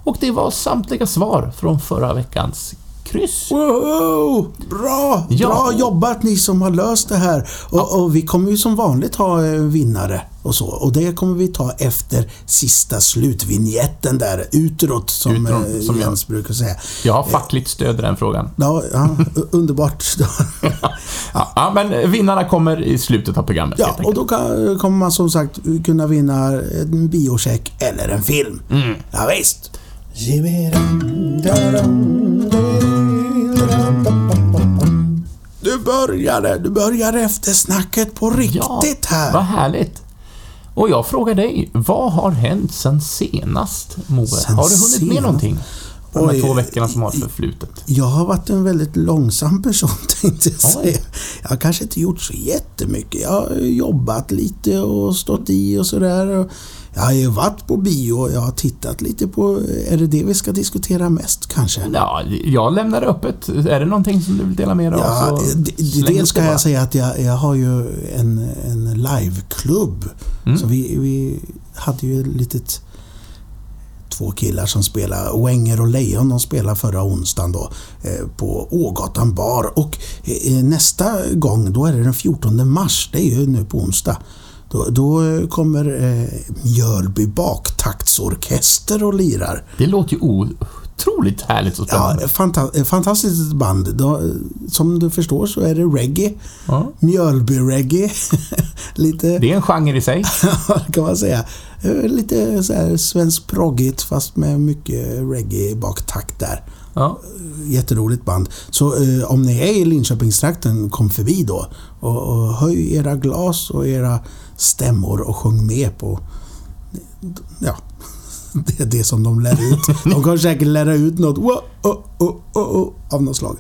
[SPEAKER 1] Och det var samtliga svar från förra veckans kryss.
[SPEAKER 2] Wow! Bra!
[SPEAKER 1] Ja.
[SPEAKER 2] Bra jobbat ni som har löst det här. Och, och vi kommer ju som vanligt ha eh, vinnare och så. Och det kommer vi ta efter sista slutvinjetten där, utåt som,
[SPEAKER 1] Utåt,
[SPEAKER 2] eh,
[SPEAKER 1] som jag-
[SPEAKER 2] Jens brukar säga.
[SPEAKER 1] Jag har fackligt stöd i den frågan.
[SPEAKER 2] Ja, ja [LAUGHS] underbart. [LAUGHS]
[SPEAKER 1] Ja, ja, men vinnarna kommer i slutet av programmet
[SPEAKER 2] Ja, och då kan, kommer man som sagt kunna vinna en biocheck eller en film.
[SPEAKER 1] Mm.
[SPEAKER 2] Ja, visst. Du började, du började efter snacket på riktigt här.
[SPEAKER 1] Vad härligt. Och jag frågar dig, vad har hänt sen senast, Moe?
[SPEAKER 2] Sen
[SPEAKER 1] har du hunnit med
[SPEAKER 2] senast?
[SPEAKER 1] någonting? De här
[SPEAKER 2] Oj,
[SPEAKER 1] två veckorna som har förflutit.
[SPEAKER 2] Jag har varit en väldigt långsam person [LAUGHS] tänkte jag säga. Jag har kanske inte gjort så jättemycket. Jag har jobbat lite och stått i och sådär. Jag har ju varit på bio och jag har tittat lite på... Är det det vi ska diskutera mest kanske?
[SPEAKER 1] Ja, jag lämnar det öppet. Är det någonting som du vill dela med dig av
[SPEAKER 2] Ja,
[SPEAKER 1] släng
[SPEAKER 2] dels ska jag säga att jag, jag har ju en, en liveklubb.
[SPEAKER 1] Mm.
[SPEAKER 2] Så vi, vi hade ju ett litet... Två killar som spelar, Wenger och Lejon, de spelade förra onsdagen då eh, på Ågatan bar. Och eh, nästa gång, då är det den 14 mars, det är ju nu på onsdag. Då, då eh, kommer eh, Mjölby baktaktsorkester och lirar.
[SPEAKER 1] Det låter ju otroligt härligt och
[SPEAKER 2] Ja,
[SPEAKER 1] spännande.
[SPEAKER 2] fanta- eh, fantastiskt band. Då, eh, som du förstår så är det reggae.
[SPEAKER 1] Ja.
[SPEAKER 2] Mjölby-reggae. [LAUGHS] Lite,
[SPEAKER 1] Det är en genre i sig. [LAUGHS]
[SPEAKER 2] kan man säga. Lite så här svensk proggigt fast med mycket reggae baktakt där.
[SPEAKER 1] Ja.
[SPEAKER 2] Jätteroligt band. Så eh, om ni är i Linköpingstrakten, kom förbi då. Och, och höj era glas och era stämmor och sjung med på... Ja, [LAUGHS] det är det som de lär ut. De kommer säkert lära ut något oh, oh, oh, av något slag.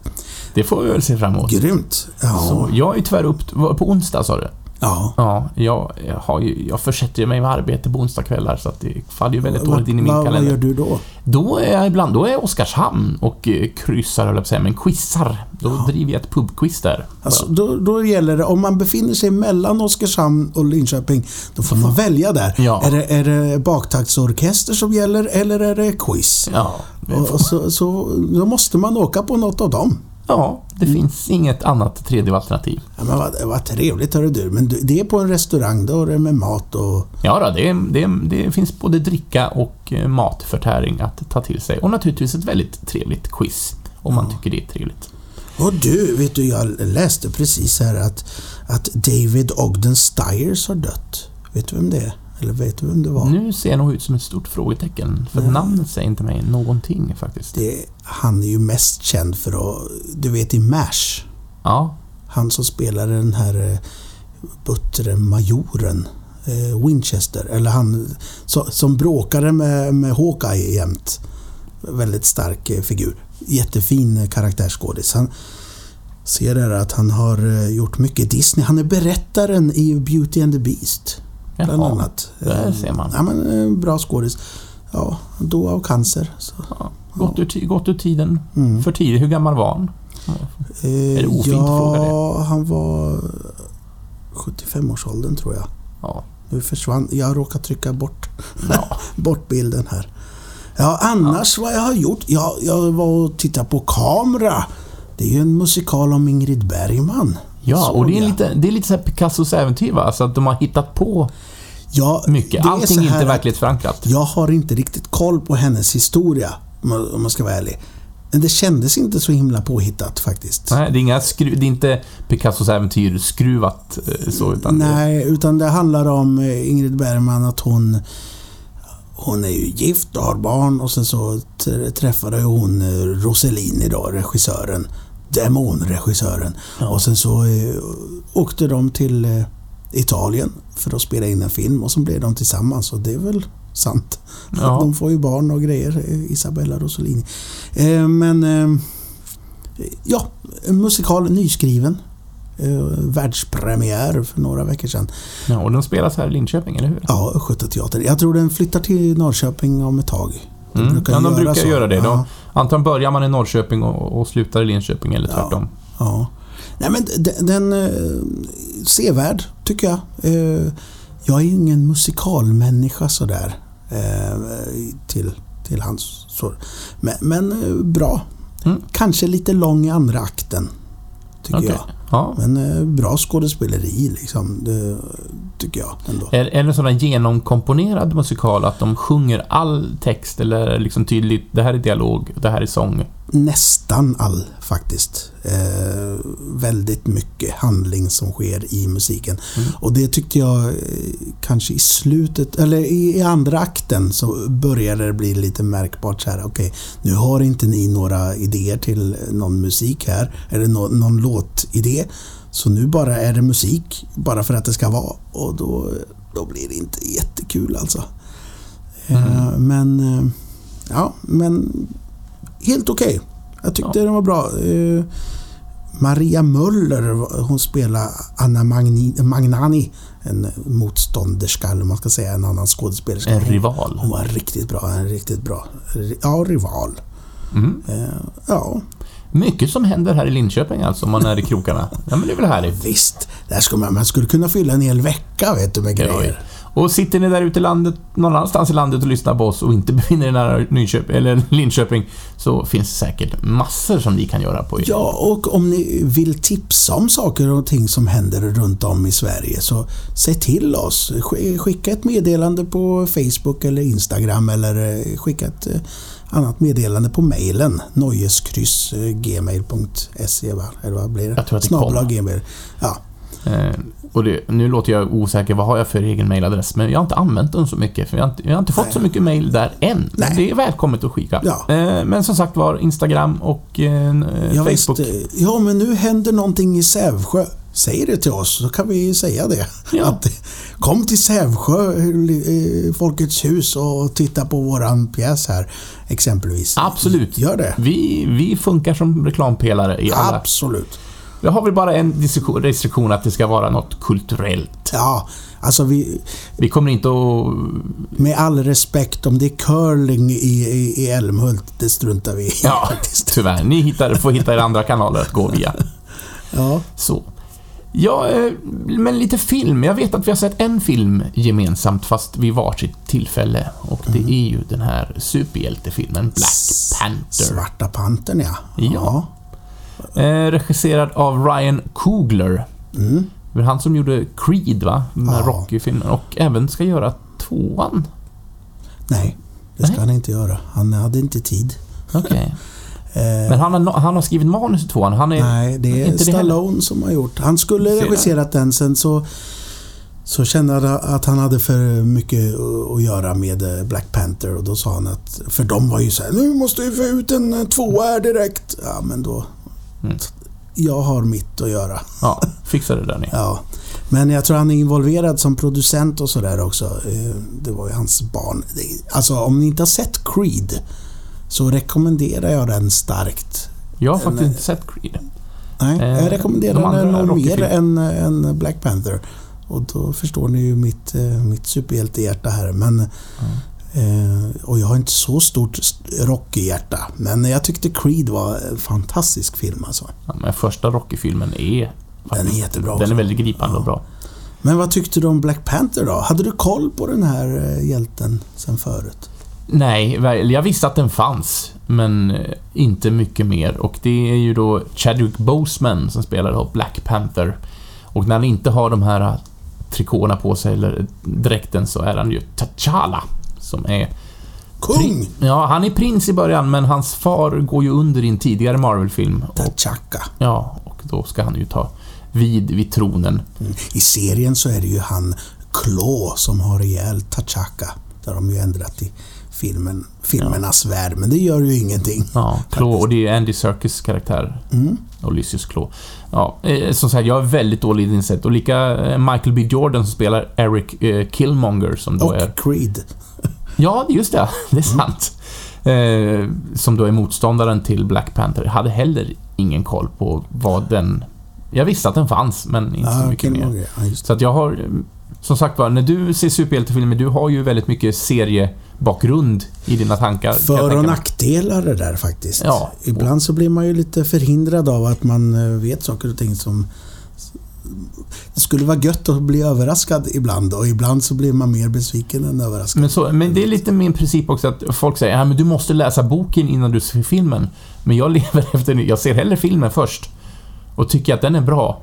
[SPEAKER 1] Det får vi väl se fram emot.
[SPEAKER 2] Grymt. Ja.
[SPEAKER 1] Så jag är tyvärr upp... På onsdag sa du?
[SPEAKER 2] Ja.
[SPEAKER 1] Ja, jag, jag, har ju, jag försätter ju mig med arbete på onsdagskvällar så att det faller ju väldigt dåligt in i min
[SPEAKER 2] vad, vad
[SPEAKER 1] kalender.
[SPEAKER 2] gör du då?
[SPEAKER 1] Då är jag ibland, då är jag Oskarshamn och eh, kryssar, höll jag säga, men quizar. Då driver jag ett pubquiz där.
[SPEAKER 2] Alltså, då, då gäller det, om man befinner sig mellan Oskarshamn och Linköping, då får man välja där.
[SPEAKER 1] Ja.
[SPEAKER 2] Är, det, är det baktaktsorkester som gäller eller är det quiz?
[SPEAKER 1] Ja,
[SPEAKER 2] Och, och så, så, då måste man åka på något av dem.
[SPEAKER 1] Ja, det
[SPEAKER 2] Mm.
[SPEAKER 1] finns inget annat tredje alternativ.
[SPEAKER 2] Ja, men vad, vad trevligt hörru du. Men det är på en restaurang, då är det med mat och...
[SPEAKER 1] Ja, då, det, det, det finns både dricka och eh, matförtäring att ta till sig. Och naturligtvis ett väldigt trevligt quiz, om man tycker det är trevligt.
[SPEAKER 2] Och du, vet du, jag läste precis här att, att David Ogden Stiers har dött. Vet du vem det är? Eller vet du vem det var?
[SPEAKER 1] Nu ser jag nog ut som ett stort frågetecken, för
[SPEAKER 2] Ja.
[SPEAKER 1] namnet säger inte mig någonting faktiskt.
[SPEAKER 2] Det, han är ju mest känd för att, du vet i MASH,
[SPEAKER 1] Ja,
[SPEAKER 2] han som spelar den här buttre majoren eh, Winchester. Eller han så, som bråkade med, med Hawkeye jämt. Väldigt stark eh, figur. Jättefin eh, karaktärsskådis. Han ser där att han har eh, gjort mycket Disney. Han är berättaren i Beauty and the Beast. Bland
[SPEAKER 1] Jaha,
[SPEAKER 2] annat.
[SPEAKER 1] där ser man.
[SPEAKER 2] Ja, men, eh, bra skådis. Ja, dog av cancer. Så.
[SPEAKER 1] Ja, gått, ur, gått ur tiden
[SPEAKER 2] Mm.
[SPEAKER 1] för tidigt. Hur gammal var han?
[SPEAKER 2] Eh,
[SPEAKER 1] det ofint
[SPEAKER 2] ja,
[SPEAKER 1] fråga det?
[SPEAKER 2] han var 75-årsåldern tror jag.
[SPEAKER 1] Ja.
[SPEAKER 2] Nu försvann... Jag råkade trycka bort,
[SPEAKER 1] ja. [LAUGHS]
[SPEAKER 2] bort bilden här. Ja, annars vad jag har gjort? Ja, jag var och tittade på Kamera. Det är ju en musikal om Ingrid Bergman.
[SPEAKER 1] Ja, och det är lite, det är lite så Picassos äventyr va? Så att de har hittat på
[SPEAKER 2] Ja,
[SPEAKER 1] mycket. Allting är inte verklighetsförankrat.
[SPEAKER 2] Jag har inte riktigt koll på hennes historia, om man- ska vara ärlig. Men det kändes inte så himla påhittat faktiskt.
[SPEAKER 1] Nej, det är, inga skru, det är inte Picassos äventyr skruvat eh, så, utan det,
[SPEAKER 2] Nej, utan det handlar om eh, Ingrid Bergman att hon hon är ju gift och har barn och sen så träffade hon eh, Rossellini då, regissören. Demonregissören. Och sen så eh, åkte de till eh, Italien för att spela in en film och så blev de tillsammans och det är väl sant.
[SPEAKER 1] Ja.
[SPEAKER 2] De får ju barn och grejer, eh, Isabella Rossellini. Eh, men eh, ja, en musikal nyskriven. Eh, världspremiär för några veckor sedan.
[SPEAKER 1] ja, och de spelas här i Linköping, eller hur?
[SPEAKER 2] Ja, Östgötateatern. Jag tror den flyttar till Norrköping om ett tag. De
[SPEAKER 1] Mm.
[SPEAKER 2] brukar
[SPEAKER 1] ja, de
[SPEAKER 2] göra
[SPEAKER 1] brukar göra det. De,
[SPEAKER 2] Ja,
[SPEAKER 1] Antagligen börjar man i Norrköping och, och slutar i Linköping, eller
[SPEAKER 2] Ja.
[SPEAKER 1] tvärtom.
[SPEAKER 2] ja. Nej men den, den eh, sevärd, tycker jag. Eh, jag är ju ingen musikalmänniska sådär. Eh, till, till hans så. Men, men eh, bra.
[SPEAKER 1] Mm.
[SPEAKER 2] Kanske lite lång i andra akten. Tycker
[SPEAKER 1] Okej.
[SPEAKER 2] jag.
[SPEAKER 1] Ja.
[SPEAKER 2] Men eh, bra skådespeleri liksom. Det tycker jag ändå.
[SPEAKER 1] Är, är det en sådan genomkomponerad musikal att de sjunger all text eller liksom tydligt, det här är dialog, det här är sång?
[SPEAKER 2] Nästan all faktiskt. Eh, väldigt mycket handling som sker i musiken.
[SPEAKER 1] Mm.
[SPEAKER 2] Och det tyckte jag eh, kanske i slutet, eller i, i andra akten så började det bli lite märkbart så här. Okej, nu har inte ni några idéer till någon musik här, eller nå, någon låtidé. Så nu bara är det musik, bara för att det ska vara. Och då, då blir det inte jättekul alltså. Eh, men, eh, ja, men helt okej. Jag tyckte den var bra. Eh, Maria Möller, hon spelar Anna Magni, Magnani. En motstånderska, eller man ska säga, en annan skådespelerska.
[SPEAKER 1] En rival?
[SPEAKER 2] Hon var riktigt bra. En riktigt bra. Ja, rival.
[SPEAKER 1] Mm.
[SPEAKER 2] Eh, ja,
[SPEAKER 1] Mycket som händer här i Linköping alltså, om man är i krokarna. Ja, men det är väl härligt.
[SPEAKER 2] visst. Där skulle man, man skulle kunna fylla en hel vecka vet du, med grejer.
[SPEAKER 1] Och sitter ni där ute i landet, någon annanstans i landet och lyssnar på oss och inte [LAUGHS] befinner er nära Nyköping, eller Linköping, så finns det säkert massor som ni kan göra på er.
[SPEAKER 2] Ja, och om ni vill tipsa om saker och ting som händer runt om i Sverige så säg till oss. Sk- Skicka ett meddelande på Facebook eller Instagram eller eh, skicka ett eh, annat meddelande på mejlen nojeskryss.gmail.se va? Eller vad blir det?
[SPEAKER 1] Jag tror att det kommer.
[SPEAKER 2] gmail. Ja,
[SPEAKER 1] Eh, och det, nu låter jag osäker, vad har jag för egen mailadress? Men jag har inte använt den så mycket, för jag har inte, jag har inte fått
[SPEAKER 2] Nej.
[SPEAKER 1] så mycket mail där än. Det är välkommet att skicka.
[SPEAKER 2] Ja.
[SPEAKER 1] Eh, men som sagt var, Instagram och eh,
[SPEAKER 2] ja, visst,
[SPEAKER 1] Facebook.
[SPEAKER 2] eh, ja, men nu händer någonting i Sävsjö. Säg det till oss så kan vi säga det.
[SPEAKER 1] Ja. [LAUGHS]
[SPEAKER 2] Att, kom till Sävsjö, eh, Folkets hus och titta på våran pjäs här exempelvis.
[SPEAKER 1] Absolut.
[SPEAKER 2] Gör det.
[SPEAKER 1] Vi, vi funkar som reklampelare i alla...
[SPEAKER 2] Absolut.
[SPEAKER 1] Vi har väl bara en restriktion- att det ska vara något kulturellt.
[SPEAKER 2] Ja, alltså vi,
[SPEAKER 1] Vi kommer inte att...
[SPEAKER 2] med all respekt om det är curling i, i, i Älmhult, det struntar vi i
[SPEAKER 1] Ja,
[SPEAKER 2] faktiskt.
[SPEAKER 1] tyvärr. Ni hittar, får hitta er andra kanaler att gå via. [LAUGHS]
[SPEAKER 2] Ja,
[SPEAKER 1] Så. Ja, eh, men lite film. Jag vet att vi har sett en film gemensamt fast vid varsitt tillfälle. Och det
[SPEAKER 2] Mm.
[SPEAKER 1] är ju den här superhjältefilmen Black Panther.
[SPEAKER 2] Svarta Pantern ja.
[SPEAKER 1] Ja. Eh, regisserad av Ryan Coogler.
[SPEAKER 2] Mm.
[SPEAKER 1] Det var han som gjorde Creed, va? Med
[SPEAKER 2] Ja.
[SPEAKER 1] Rocky-filmen. Och även ska göra tvåan.
[SPEAKER 2] Nej, det ska
[SPEAKER 1] Nej.
[SPEAKER 2] han inte göra. Han hade inte tid.
[SPEAKER 1] Okej. [LAUGHS]
[SPEAKER 2] Eh,
[SPEAKER 1] Men han har, han har skrivit manus till tvåan. Han är...
[SPEAKER 2] Nej, det är
[SPEAKER 1] inte det
[SPEAKER 2] Stallone som har gjort. Han skulle
[SPEAKER 1] Ser
[SPEAKER 2] regisserat den, sen så så kände han att han hade för mycket att göra med eh, Black Panther och då sa han att, för de var ju så här, nu måste vi få ut en tvåa här direkt. Ja, men då
[SPEAKER 1] Mm.
[SPEAKER 2] jag har mitt att göra.
[SPEAKER 1] Ja, fixa det där ni.
[SPEAKER 2] Ja. Men jag tror han är involverad som producent och sådär också. Eh, Det var ju hans barn. Alltså om ni inte har sett Creed så rekommenderar jag den starkt.
[SPEAKER 1] Jag har faktiskt inte sett Creed.
[SPEAKER 2] Nej,
[SPEAKER 1] Eh,
[SPEAKER 2] jag rekommenderar
[SPEAKER 1] de
[SPEAKER 2] den nog mer än, än Black Panther. Och då förstår ni ju mitt, eh, mitt superhjältehjärta här. Men, eh, och jag har inte så stort st- Rocky-hjärta. Men jag tyckte Creed var en fantastisk film alltså.
[SPEAKER 1] Ja, men första Rocky-filmen är...
[SPEAKER 2] Den är jättebra
[SPEAKER 1] Den är
[SPEAKER 2] också.
[SPEAKER 1] väldigt gripande och bra.
[SPEAKER 2] Men vad tyckte du om Black Panther då? Hade du koll på den här eh, hjälten sen förut?
[SPEAKER 1] Nej, jag visste att den fanns, men eh, inte mycket mer. Och det är ju då Chadwick Boseman som spelar Black Panther. Och när han inte har de här eh, trikåerna på sig, eller dräkten, så är han ju T'Challa. Som är...
[SPEAKER 2] Kung!
[SPEAKER 1] Ja, han är prins i början, men hans far går ju under i en tidigare Marvel-film.
[SPEAKER 2] T'Chaka.
[SPEAKER 1] ja, och då ska han ju ta vid vid tronen.
[SPEAKER 2] Mm. I serien så är det ju han Claw som har ihjäl T'Chaka. Har de ju ändrat i filmen, filmernas värld, men det gör ju ingenting.
[SPEAKER 1] Ja, [LAUGHS] Claw, och det är Andy Serkis karaktär.
[SPEAKER 2] Mm.
[SPEAKER 1] Ulysses Claw. Ja, eh, som sagt, jag är väldigt dåligt insett. Och lika eh, Michael B Jordan som spelar Eric eh, Killmonger som då
[SPEAKER 2] Och
[SPEAKER 1] är...
[SPEAKER 2] Creed.
[SPEAKER 1] Ja, just det. [LAUGHS] Det är sant. Eh, som då är motståndaren till Black Panther. Jag hade heller ingen koll på vad den... Jag visste att den fanns, men inte så
[SPEAKER 2] Ja,
[SPEAKER 1] mycket mer.
[SPEAKER 2] Killmonger. Ja.
[SPEAKER 1] Så att jag har... eh, Som sagt var, när du ser superhjältefilmer, du har ju väldigt mycket seriebakgrund i dina tankar.
[SPEAKER 2] För och nackdelar det där faktiskt.
[SPEAKER 1] Ja.
[SPEAKER 2] Ibland så blir man ju lite förhindrad av att man eh, vet saker och ting som... Det skulle vara gött att bli överraskad ibland och ibland så blir man mer besviken än överraskad.
[SPEAKER 1] Men, så, men det är lite min princip också att folk säger att du måste läsa boken innan du ser filmen. Men jag [LAUGHS] lever efter Jag ser hellre filmen först. Och tycker att den är bra,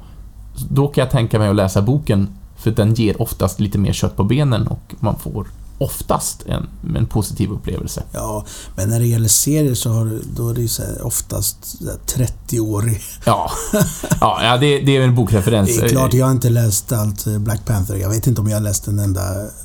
[SPEAKER 1] då kan jag tänka mig att läsa boken. För den ger oftast lite mer kött på benen och man får oftast en, en positiv upplevelse.
[SPEAKER 2] Ja, men när det gäller serier så har, du- då är det ju så här, oftast så här 30 år i...
[SPEAKER 1] Ja, ja, ja det, det är en bokreferens.
[SPEAKER 2] Det är klart, jag har inte läst allt eh, Black Panther. Jag vet inte om jag har läst en enda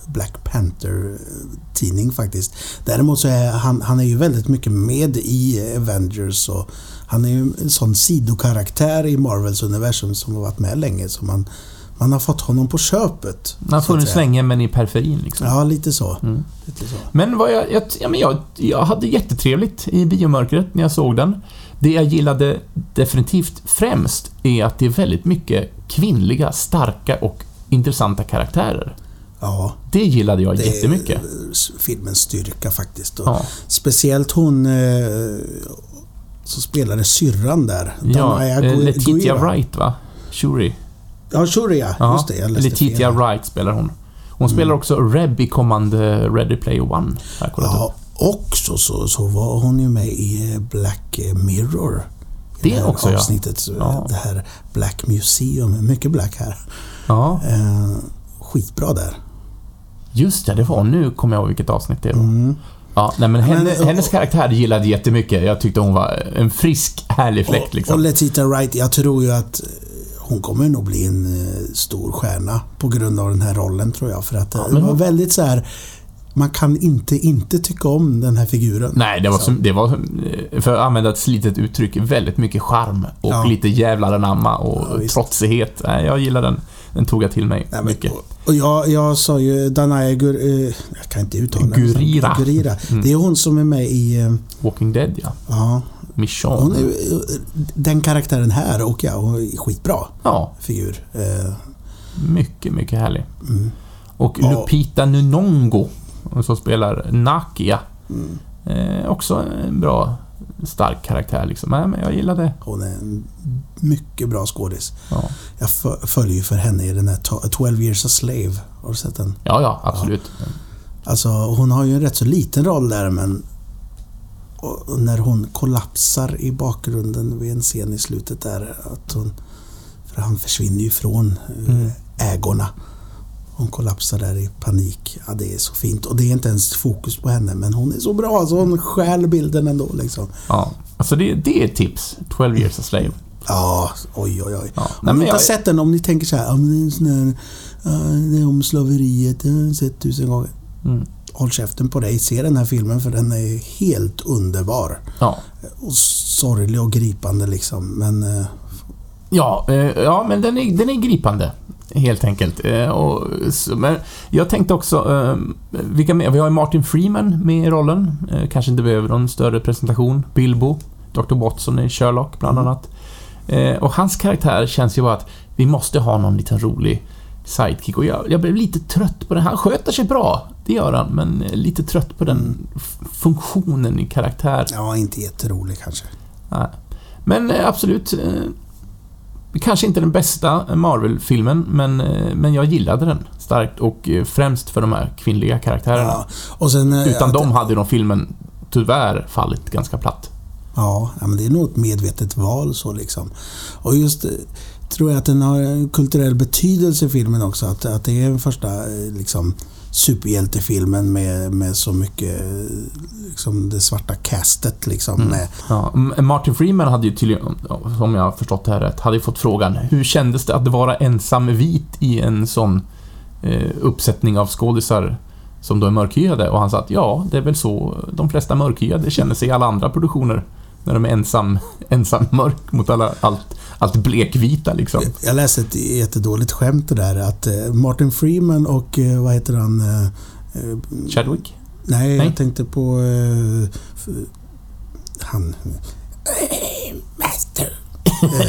[SPEAKER 2] Black Panther-tidning faktiskt. Däremot så är han, han är ju väldigt mycket med i Avengers och han är ju en sån sidokaraktär i Marvels universum som har varit med länge. Så man, man har fått honom på köpet.
[SPEAKER 1] Den har funnits länge, men i periferin liksom.
[SPEAKER 2] Ja, lite så.
[SPEAKER 1] Mm.
[SPEAKER 2] Lite så.
[SPEAKER 1] Men vad jag, jag, ja, men jag, jag hade jättetrevligt i biomörkret när jag såg den. Det jag gillade definitivt främst är att det är väldigt mycket kvinnliga, starka och intressanta karaktärer.
[SPEAKER 2] Ja,
[SPEAKER 1] Det gillade jag
[SPEAKER 2] det är
[SPEAKER 1] jättemycket.
[SPEAKER 2] eh, filmens styrka faktiskt.
[SPEAKER 1] Ja,
[SPEAKER 2] Speciellt hon eh, som spelade syrran där.
[SPEAKER 1] ja
[SPEAKER 2] Danaya
[SPEAKER 1] eh, Letitia
[SPEAKER 2] Guira.
[SPEAKER 1] Wright va? Shuri.
[SPEAKER 2] Ja, Shuri ja.
[SPEAKER 1] Ja,
[SPEAKER 2] Just det, läste
[SPEAKER 1] Letitia. Wright spelar hon. Hon spelar också Reb i kommande Ready Player One.
[SPEAKER 2] Ja, också så, så var hon ju med i eh, Black Mirror. I
[SPEAKER 1] Det
[SPEAKER 2] här
[SPEAKER 1] också, ja.
[SPEAKER 2] avsnittet. så
[SPEAKER 1] Ja.
[SPEAKER 2] Det här Black Museum. Mycket Black här.
[SPEAKER 1] ja,
[SPEAKER 2] Eh, skitbra där.
[SPEAKER 1] just det, det var Nu kommer jag ihåg vilket avsnitt det var.
[SPEAKER 2] Mm.
[SPEAKER 1] Ja, nej, men
[SPEAKER 2] Men,
[SPEAKER 1] henne,
[SPEAKER 2] och-
[SPEAKER 1] hennes karaktär gillade jättemycket. Jag tyckte hon var en frisk, härlig fläkt
[SPEAKER 2] Och,
[SPEAKER 1] liksom.
[SPEAKER 2] och Letitia Wright, jag tror ju att eh, hon kommer nog bli en eh, stor stjärna på grund av den här rollen tror jag. För att eh,
[SPEAKER 1] Ja,
[SPEAKER 2] det
[SPEAKER 1] men
[SPEAKER 2] var väldigt så här. Man kan inte inte tycka om den här figuren.
[SPEAKER 1] Nej, det var, som, det var, eh, för att använda ett slitet uttryck, väldigt mycket charm och
[SPEAKER 2] Ja.
[SPEAKER 1] lite jävlar anamma och
[SPEAKER 2] Ja, visst.
[SPEAKER 1] trotsighet. Nej, jag gillar den. Den tog jag till mig
[SPEAKER 2] Nej, men,
[SPEAKER 1] mycket.
[SPEAKER 2] och, och jag, jag sa ju Danaya Gur, eh, Jag kan inte uttala.
[SPEAKER 1] Gurira.
[SPEAKER 2] Gurira.
[SPEAKER 1] Mm.
[SPEAKER 2] Det är hon som är med i... eh,
[SPEAKER 1] Walking Dead, ja.
[SPEAKER 2] Ja,
[SPEAKER 1] Michonne.
[SPEAKER 2] hon är, den karaktären här och ja, hon är skitbra
[SPEAKER 1] Ja,
[SPEAKER 2] figur. Eh,
[SPEAKER 1] mycket, mycket härlig.
[SPEAKER 2] mm,
[SPEAKER 1] Och
[SPEAKER 2] Ja.
[SPEAKER 1] Lupita Nyong'o, som spelar Nakia.
[SPEAKER 2] mm.
[SPEAKER 1] Eh, också en bra, stark karaktär liksom. Nej, men jag gillade...
[SPEAKER 2] Hon är en mycket bra skådis.
[SPEAKER 1] Ja,
[SPEAKER 2] Jag fö- följer ju för henne i den här to- 12 years a slave. Har du sett den?
[SPEAKER 1] ja, ja absolut.
[SPEAKER 2] Alltså hon har ju en rätt så liten roll där men och när hon kollapsar i bakgrunden vid en scen i slutet där. Att hon, för han försvinner ju från eh,
[SPEAKER 1] Mm.
[SPEAKER 2] ägorna. Hon kollapsar där i panik. Ja, det är så fint. Och det är inte ens fokus på henne men hon är så bra så hon stjäl bilden ändå liksom.
[SPEAKER 1] Ja. Alltså det, det är ett tips. 12 years a slave.
[SPEAKER 2] Ja, oj oj oj.
[SPEAKER 1] Ja.
[SPEAKER 2] Om
[SPEAKER 1] Nej,
[SPEAKER 2] ni inte har
[SPEAKER 1] jag,
[SPEAKER 2] sett den, om ni tänker så här, det är här, det är om slaveriet, det har jag sett tusen gånger.
[SPEAKER 1] mm,
[SPEAKER 2] Håll käften på dig, se den här filmen för den är helt underbar.
[SPEAKER 1] ja.
[SPEAKER 2] Och sorglig och gripande liksom, men... eh,
[SPEAKER 1] Ja, eh, ja men den är, den är gripande. Helt enkelt. Eh, och, men jag tänkte också, vilka mer? Vi har Martin Freeman med i rollen. Kanske inte behöver någon större presentation. Bilbo, Dr. Watson i Sherlock bland
[SPEAKER 2] Mm.
[SPEAKER 1] annat. Eh, och hans karaktär känns ju bara att vi måste ha någon liten rolig sidekick. Och jag, jag blev lite trött på det. Han sköter sig bra, det gör han, men lite trött på den funktionen i karaktär.
[SPEAKER 2] Ja, inte jätterolig kanske.
[SPEAKER 1] Nej. Men eh, absolut. eh, Kanske inte den bästa Marvel-filmen, men, eh, men jag gillade den starkt och främst för de här kvinnliga karaktärerna.
[SPEAKER 2] Ja. Och sen,
[SPEAKER 1] Utan dem hade ju de filmen tyvärr fallit ganska platt.
[SPEAKER 2] Ja, men det är nog ett medvetet val så liksom. Och just tror jag att den har en kulturell betydelse i filmen också. Att, att det är den första eh, liksom, superhjältefilmen med, med så mycket eh, liksom, det svarta castet liksom.
[SPEAKER 1] Mm. Ja, Martin Freeman hade ju tydligen, om jag har förstått det här rätt, hade fått frågan hur kändes det att vara ensam vit i en sån eh, uppsättning av skådisar som då är mörkhyade? Och han sa att ja, det är väl så de flesta mörkhyade känner sig i alla andra produktioner. När de är ensam, ensam mörk mot alla, allt, allt blekvita liksom.
[SPEAKER 2] jag läste ett jättedåligt skämt det där att eh, Martin Freeman och eh, vad heter han? eh,
[SPEAKER 1] Chadwick?
[SPEAKER 2] Nej,
[SPEAKER 1] Nej.
[SPEAKER 2] jag tänkte på han... Master.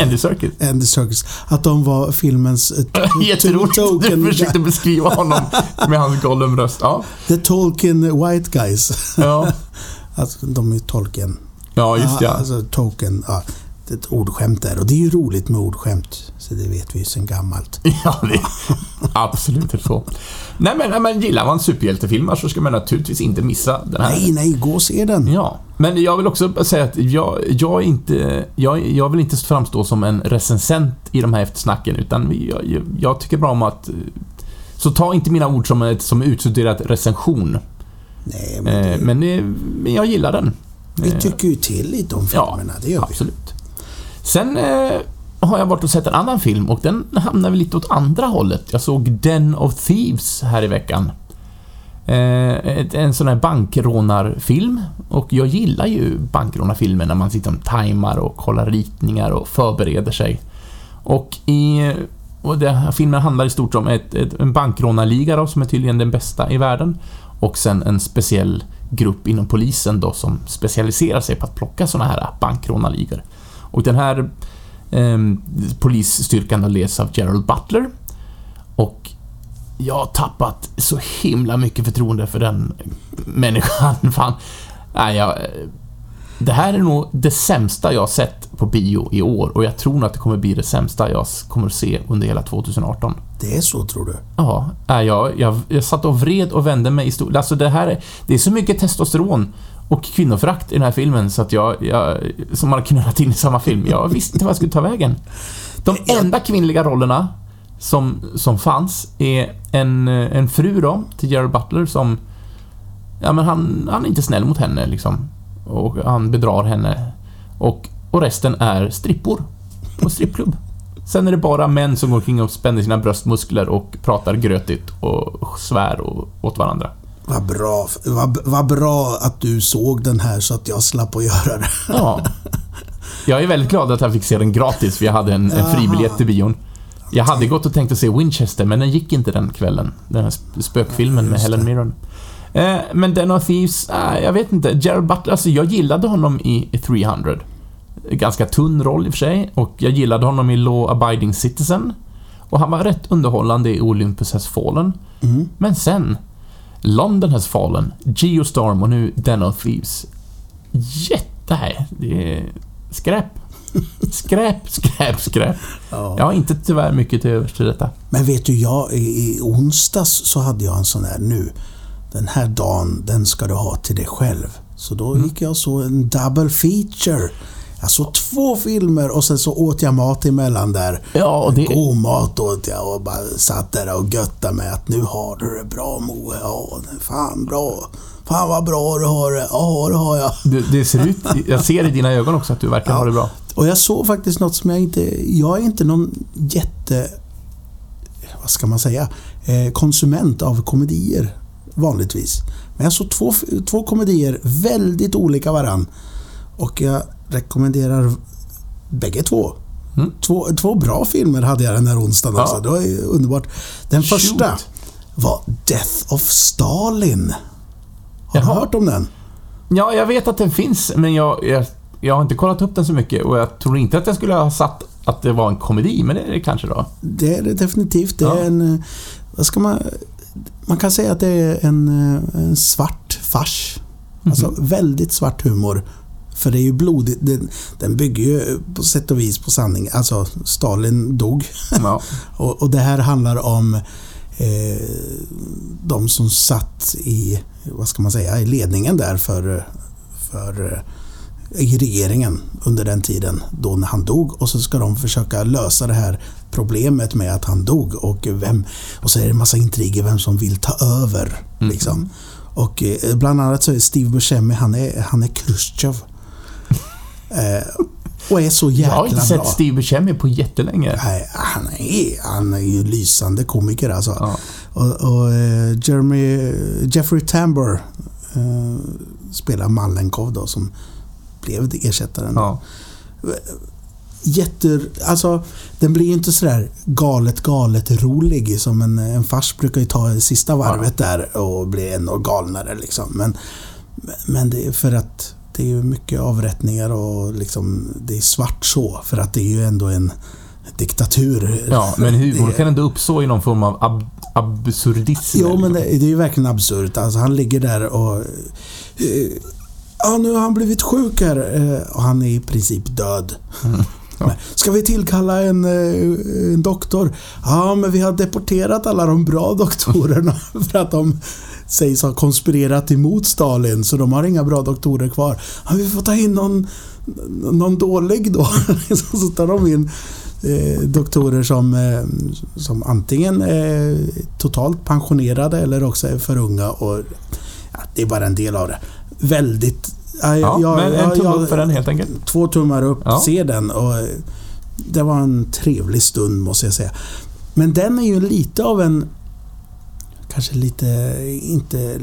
[SPEAKER 2] [LAUGHS]
[SPEAKER 1] Andy Serkis?
[SPEAKER 2] Andy Serkis. Att de var filmens [LAUGHS]
[SPEAKER 1] Jätteroligt.
[SPEAKER 2] Token-
[SPEAKER 1] Du försökte beskriva honom med hans Gollum-röst. Ja.
[SPEAKER 2] The Tolkien White Guys.
[SPEAKER 1] Ja. [LAUGHS]
[SPEAKER 2] Alltså, de är Tolkien.
[SPEAKER 1] Ja, just.
[SPEAKER 2] Ja. Alltså Token. Ja, ett ordskämt där. Och det är ju roligt med ordskämt. Så det vet vi ju sedan gammalt. [LAUGHS]
[SPEAKER 1] Ja, det är absolut så. Nej, men, nej, men gillar man superhjältefilmer så ska man naturligtvis inte missa den här.
[SPEAKER 2] Nej, nej, gå och se den.
[SPEAKER 1] Ja, men jag vill också säga att jag, jag inte... Jag, jag vill inte framstå som en recensent i de här eftersnacken, utan jag, jag, jag tycker bra om att... Så ta inte mina ord som ett som utstuderat recension.
[SPEAKER 2] Nej, men
[SPEAKER 1] Eh,
[SPEAKER 2] det,
[SPEAKER 1] men, eh, men jag gillar den.
[SPEAKER 2] Vi
[SPEAKER 1] Eh,
[SPEAKER 2] tycker ju till lite om
[SPEAKER 1] Ja,
[SPEAKER 2] filmerna. det gör vi.
[SPEAKER 1] Absolut. Sen eh, har jag varit och sett en annan film och den hamnar väl lite åt andra hållet. Jag såg Den of Thieves här i veckan. Eh, en sån här bankrånarfilm. Och jag gillar ju bankrånarfilmer när man sitter och tajmar och kollar ritningar och förbereder sig. Och i... Och den här filmen handlar i stort om ett, ett, en bankrånarliga då, som är tydligen den bästa i världen. Och sen en speciell grupp inom polisen då som specialiserar sig på att plocka sådana här bankrånarligor. Och den här eh, polisstyrkan då leds av Gerald Butler. Och jag har tappat så himla mycket förtroende för den människan. [LAUGHS] Fan. Nej, jag, det här är nog det sämsta jag har sett på bio i år och jag tror nog att det kommer bli det sämsta jag kommer att se under hela 2018.
[SPEAKER 2] Det är så, tror du?
[SPEAKER 1] Ja, jag, jag, jag satt och vred och vände mig i stol. Alltså det här är, det är så mycket testosteron och kvinnoförakt i den här filmen så att jag, jag som man har knullat in i samma film. Jag visste inte vad jag skulle ta vägen. De [LAUGHS] enda kvinnliga rollerna som, som fanns är en, en fru då, till Gerald Butler som... Ja men han, han är inte snäll mot henne liksom. Och han bedrar henne. Och, och resten är strippor på strippklubb. Sen är det bara män som går omkring och spänner sina bröstmuskler och pratar grötigt och svär och, åt varandra.
[SPEAKER 2] Vad bra, vad, vad bra att du såg den här så att jag slapp att göra det.
[SPEAKER 1] Ja. Jag är väldigt glad att jag fick se den gratis, för jag hade en, en fribiljett till bion. Jag hade gått och tänkt att se Winchester, men den gick inte den kvällen. Den här sp- spökfilmen med
[SPEAKER 2] Just
[SPEAKER 1] Helen. Mirren. Eh, men Den of Thieves, eh, jag vet inte. Gerald Butler, alltså jag gillade honom i 300. Ganska tunn roll i och för sig, och jag gillade honom i Law Abiding Citizen. Och han var rätt underhållande i Olympus Has Fallen.
[SPEAKER 2] Mm.
[SPEAKER 1] Men sen, London Has Fallen, Geostorm och nu Den of Thieves. Jätte... Det är skräp. [LAUGHS] Skräp, skräp, skräp.
[SPEAKER 2] Ja.
[SPEAKER 1] Jag har inte tyvärr mycket till övers till detta.
[SPEAKER 2] Men vet du, jag, i, i onsdags så hade jag en sån här nu. Den här dagen, den ska du ha till dig själv. Så då
[SPEAKER 1] Mm.
[SPEAKER 2] gick jag och såg en double feature. Jag såg två filmer och sen så åt jag mat emellan där.
[SPEAKER 1] Ja, och det...
[SPEAKER 2] God mat åt jag och bara satt där och göttade med att nu har du det bra Moe. Ja, fan bra. Fan vad bra du har det. Ja, det har jag.
[SPEAKER 1] Det, det ser ut... Jag ser i dina ögon också att du verkar
[SPEAKER 2] Ja.
[SPEAKER 1] ha det bra.
[SPEAKER 2] Och jag såg faktiskt något som jag inte... Jag är inte någon jätte... Vad ska man säga? Eh, konsument av komedier vanligtvis. Men jag såg två, två komedier, väldigt olika varann. Och jag rekommenderar bägge två.
[SPEAKER 1] Mm.
[SPEAKER 2] Två, två bra filmer hade jag den här onsdagen
[SPEAKER 1] Ja.
[SPEAKER 2] också. Det var ju underbart. Den
[SPEAKER 1] Shoot.
[SPEAKER 2] första var Death of Stalin. Har du
[SPEAKER 1] Jaha.
[SPEAKER 2] hört om den?
[SPEAKER 1] Ja, jag vet att den finns, men jag, jag, jag har inte kollat upp den så mycket och jag tror inte att jag skulle ha satt att det var en komedi, men det är det kanske då.
[SPEAKER 2] Det är det definitivt. Det
[SPEAKER 1] Ja.
[SPEAKER 2] är en... Vad ska man... Man kan säga att det är en, en svart fars. Alltså
[SPEAKER 1] Mhm.
[SPEAKER 2] väldigt svart humor. För det är ju blodigt. Den, den bygger ju på sätt och vis på sanning. Alltså, Stalin dog.
[SPEAKER 1] Ja. [LAUGHS]
[SPEAKER 2] Och, och det här handlar om eh, de som satt i, vad ska man säga, i ledningen där för, för eh, i regeringen under den tiden då när han dog och så ska de försöka lösa det här problemet med att han dog och vem och så är det en massa intriger vem som vill ta över
[SPEAKER 1] Mm.
[SPEAKER 2] liksom. Och eh, bland annat så är Steve Buscemi, han är, han är Khrushchev. Eh, och är så
[SPEAKER 1] Jag
[SPEAKER 2] jäkla
[SPEAKER 1] har inte
[SPEAKER 2] bra.
[SPEAKER 1] sett Steve Buscemi på jättelänge.
[SPEAKER 2] Nej, han är, han är ju lysande komiker alltså.
[SPEAKER 1] Ja.
[SPEAKER 2] Och, och eh, Jeremy, Jeffrey Tambor eh, spelar Malenkov då som blev ersättaren.
[SPEAKER 1] Ja.
[SPEAKER 2] Jätter, alltså, den blir ju inte sådär galet, galet rolig som en, en fars brukar ju ta sista varvet där och bli ännu galnare liksom. Men, men det är för att det är ju mycket avrättningar och liksom det är svart så för att det är ju ändå en diktatur.
[SPEAKER 1] ja, men humor kan ändå uppstå i någon form av ab absurdism.
[SPEAKER 2] Jo, men det, det är ju verkligen absurt. Alltså, han ligger där och... eh, Ja, nu har han blivit sjuk här eh, och han är i princip död.
[SPEAKER 1] Mm. [LAUGHS] Ja.
[SPEAKER 2] Ska vi tillkalla en, eh, en doktor? Ja, men vi har deporterat alla de bra doktorerna [LAUGHS] för att de sägs ha konspirerat emot Stalin, så de har inga bra doktorer kvar. Ja, vi får ta in någon, någon dålig då. [LAUGHS] så tar de in eh, doktorer som, eh, som antingen är totalt pensionerade eller också är för unga. Och, ja, det är bara en del av det. Väldigt... Ja,
[SPEAKER 1] Ja,
[SPEAKER 2] jag-
[SPEAKER 1] men en tumme upp för den helt enkelt.
[SPEAKER 2] Två tummar upp,
[SPEAKER 1] Ja.
[SPEAKER 2] se den. Och eh, det var en trevlig stund måste jag säga. Men den är ju lite av en... Kanske lite... Inte,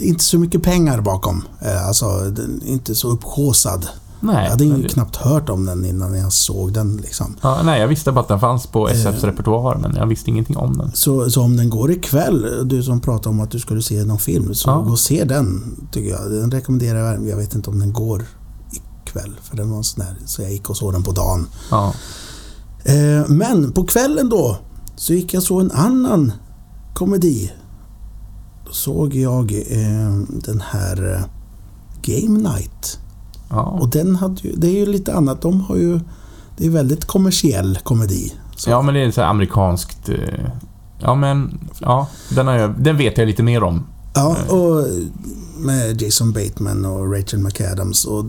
[SPEAKER 2] inte så mycket pengar bakom. Eh, Alltså, den inte så upphaussad.
[SPEAKER 1] Nej.
[SPEAKER 2] Jag hade ju knappt hört om den innan jag såg den. Liksom.
[SPEAKER 1] Ja, nej, jag visste bara att den fanns på SFs
[SPEAKER 2] Eh.
[SPEAKER 1] repertoar, men jag visste ingenting om den.
[SPEAKER 2] Så, så om den går ikväll, du som pratade om att du skulle se någon film, så
[SPEAKER 1] Ja.
[SPEAKER 2] gå och se den. Tycker jag. Den rekommenderar jag. varmt. Jag vet inte om den går ikväll, för den var sån där, så jag gick och såg den på dagen.
[SPEAKER 1] Ja.
[SPEAKER 2] Eh, men på kvällen då så gick jag och såg en annan komedi. Såg jag eh, den här eh, Game Night.
[SPEAKER 1] Ja.
[SPEAKER 2] Och den hade ju, det är ju lite annat. De har ju... Det är väldigt kommersiell komedi. Så,
[SPEAKER 1] ja, men det är så amerikanskt... eh, Ja, men... Ja, den, har jag, den vet jag lite mer om.
[SPEAKER 2] ja, och med Jason Bateman och Rachel McAdams. Och,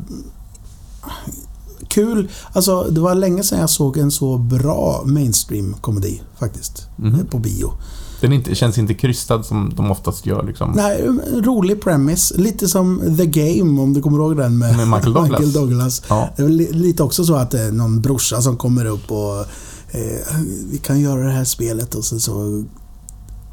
[SPEAKER 2] kul. Alltså, det var länge sedan jag såg en så bra mainstream-komedi faktiskt.
[SPEAKER 1] Mhm.
[SPEAKER 2] På bio.
[SPEAKER 1] Den inte, känns inte krystad som de oftast gör liksom.
[SPEAKER 2] Nej, rolig premise. Lite som The Game, om du kommer ihåg den med,
[SPEAKER 1] Med Michael [LAUGHS] Douglas.
[SPEAKER 2] Michael Douglas.
[SPEAKER 1] Ja.
[SPEAKER 2] Det är lite också så att det är någon brorsa som kommer upp och eh, vi kan göra det här spelet och sen så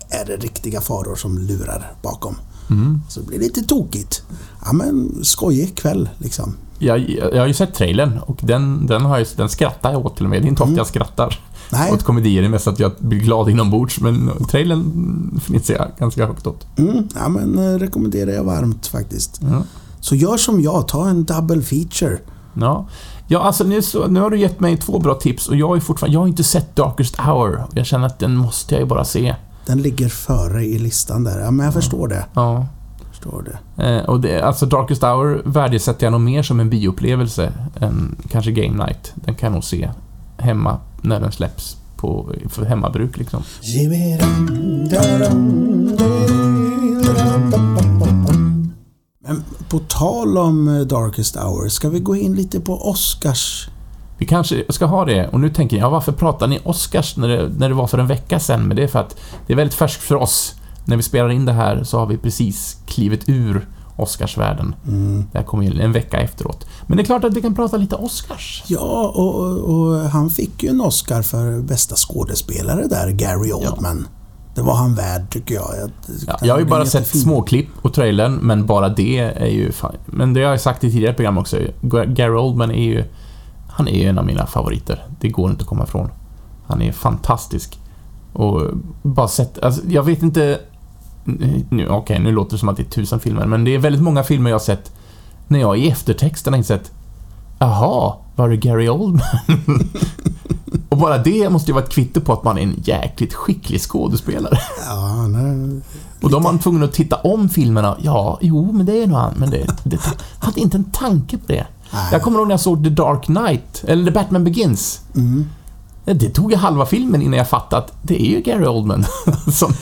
[SPEAKER 2] är det riktiga faror som lurar bakom.
[SPEAKER 1] Mm.
[SPEAKER 2] Så det blir lite tokigt. Ja men skojig kväll liksom.
[SPEAKER 1] Jag, jag har ju sett trailern och den, den, har jag, den skrattar jag åt till och med. Det är inte ofta
[SPEAKER 2] Mm.
[SPEAKER 1] jag skrattar
[SPEAKER 2] Nej,
[SPEAKER 1] åt komedier. Det är mest att jag blir glad inombords. Men trailern finns jag ganska högt åt.
[SPEAKER 2] mm, ja, men eh, rekommenderar jag varmt faktiskt.
[SPEAKER 1] Ja.
[SPEAKER 2] Så gör som jag, ta en double feature.
[SPEAKER 1] Ja, ja alltså nu, så, nu har du gett mig två bra tips och jag är fortfarande... Jag har inte sett Darkest Hour. Jag känner att den måste jag ju bara se.
[SPEAKER 2] Den ligger före i listan där. Ja men jag förstår det.
[SPEAKER 1] Ja.
[SPEAKER 2] Förstår det.
[SPEAKER 1] Eh, och det, alltså Darkest Hour värdesätter jag nog mer som en bioupplevelse än kanske Game Night. Den kan jag nog se hemma när den släpps på, för hemmabruk liksom.
[SPEAKER 2] Men på tal om eh, Darkest Hour, ska vi gå in lite på Oscars?
[SPEAKER 1] Vi kanske ska ha det. Och nu tänker jag, varför pratar ni Oscars när det, när det var för en vecka sedan? Men det är för att det är väldigt färskt för oss. När vi spelar in det här så har vi precis klivit ur Oscarsvärlden.
[SPEAKER 2] Mm.
[SPEAKER 1] Det här kommer ju en vecka efteråt. Men det är klart att vi kan prata lite Oscars.
[SPEAKER 2] Ja, och, och, och han fick ju en Oscar för bästa skådespelare där, Gary Oldman. Det var han värd, tycker jag. jag,
[SPEAKER 1] Ja, jag har ju bara sett småklipp och trailern, men bara det är ju fan. Men det har jag sagt i tidigare program också. Gary Oldman är ju... han är en av mina favoriter. Det går inte att komma ifrån. Han är fantastisk. Och bara sett, alltså, jag vet inte... Nu, Okej, okay, nu låter det som att det är tusen filmer, men det är väldigt många filmer jag har sett när jag i eftertexten har insett Jaha, var det Gary Oldman? [LAUGHS] och bara det måste ju vara ett kvitto på att man är en jäkligt skicklig skådespelare.
[SPEAKER 2] Ja, nej.
[SPEAKER 1] Och då är man tvungen att titta om filmerna. Ja, jo, men det är nog han. Men det, det hade inte en tanke på det.
[SPEAKER 2] Nej.
[SPEAKER 1] Jag kommer ihåg när jag såg The Dark Knight, eller The Batman Begins.
[SPEAKER 2] Mm.
[SPEAKER 1] Det tog ju halva filmen innan jag fattade att det är ju Gary Oldman [LAUGHS] som,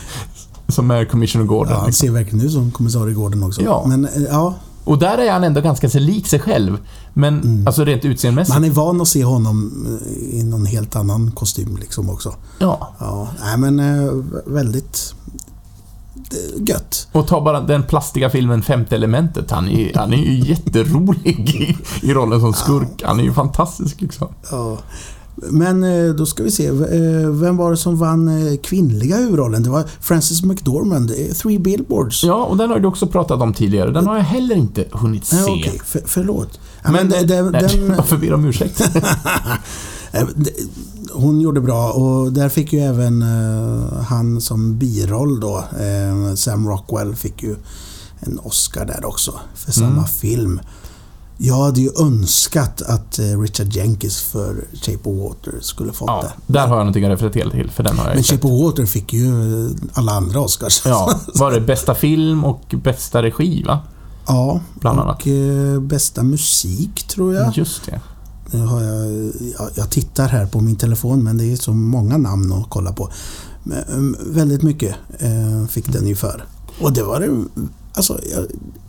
[SPEAKER 1] som är Commissioner Gordon.
[SPEAKER 2] Ja, han
[SPEAKER 1] liksom.
[SPEAKER 2] ser verkligen ut som kommissarie Gordon också.
[SPEAKER 1] Ja.
[SPEAKER 2] Men eh, ja,
[SPEAKER 1] Och där är han ändå ganska lik sig själv. Men
[SPEAKER 2] Mm.
[SPEAKER 1] alltså rent utseendemässigt.
[SPEAKER 2] man är van att se honom eh, i någon helt annan kostym liksom också.
[SPEAKER 1] Ja.
[SPEAKER 2] Ja, nej men eh, väldigt gött.
[SPEAKER 1] Och ta bara den plastiga filmen Femte elementet. Han är, han är ju [LAUGHS] jätterolig i, i rollen som skurk. Han är ju fantastisk liksom.
[SPEAKER 2] Ja. Men eh, då ska vi se, eh, vem var det som vann eh, kvinnliga huvudrollen? Det var Frances McDormand, Three Billboards.
[SPEAKER 1] Ja, och den har du också pratat om tidigare. Den har jag heller inte hunnit se.
[SPEAKER 2] Nej, okej, för, förlåt.
[SPEAKER 1] Men,
[SPEAKER 2] men, det- det-
[SPEAKER 1] nej,
[SPEAKER 2] den, [LAUGHS]
[SPEAKER 1] varför ber om ursäkt? [LAUGHS]
[SPEAKER 2] Hon gjorde bra och där fick ju även han som biroll då, Sam Rockwell, fick ju en Oscar där också för samma
[SPEAKER 1] Mm.
[SPEAKER 2] film. Jag hade ju önskat att eh, Richard Jenkins för Shape of Water skulle fått
[SPEAKER 1] Ja,
[SPEAKER 2] det.
[SPEAKER 1] där har jag någonting att referera till, för den har jag
[SPEAKER 2] Men. Shape of Water fick ju eh, alla andra Oscars.
[SPEAKER 1] Ja, [LAUGHS] var det bästa film och bästa regi, va?
[SPEAKER 2] ja
[SPEAKER 1] Bland annat.
[SPEAKER 2] och eh, bästa musik tror jag.
[SPEAKER 1] Just det.
[SPEAKER 2] Nu har jag, jag, tittar här på min telefon men det är så många namn att kolla på. Men, mm, väldigt mycket fick den ju för. Och det var det, alltså, ja,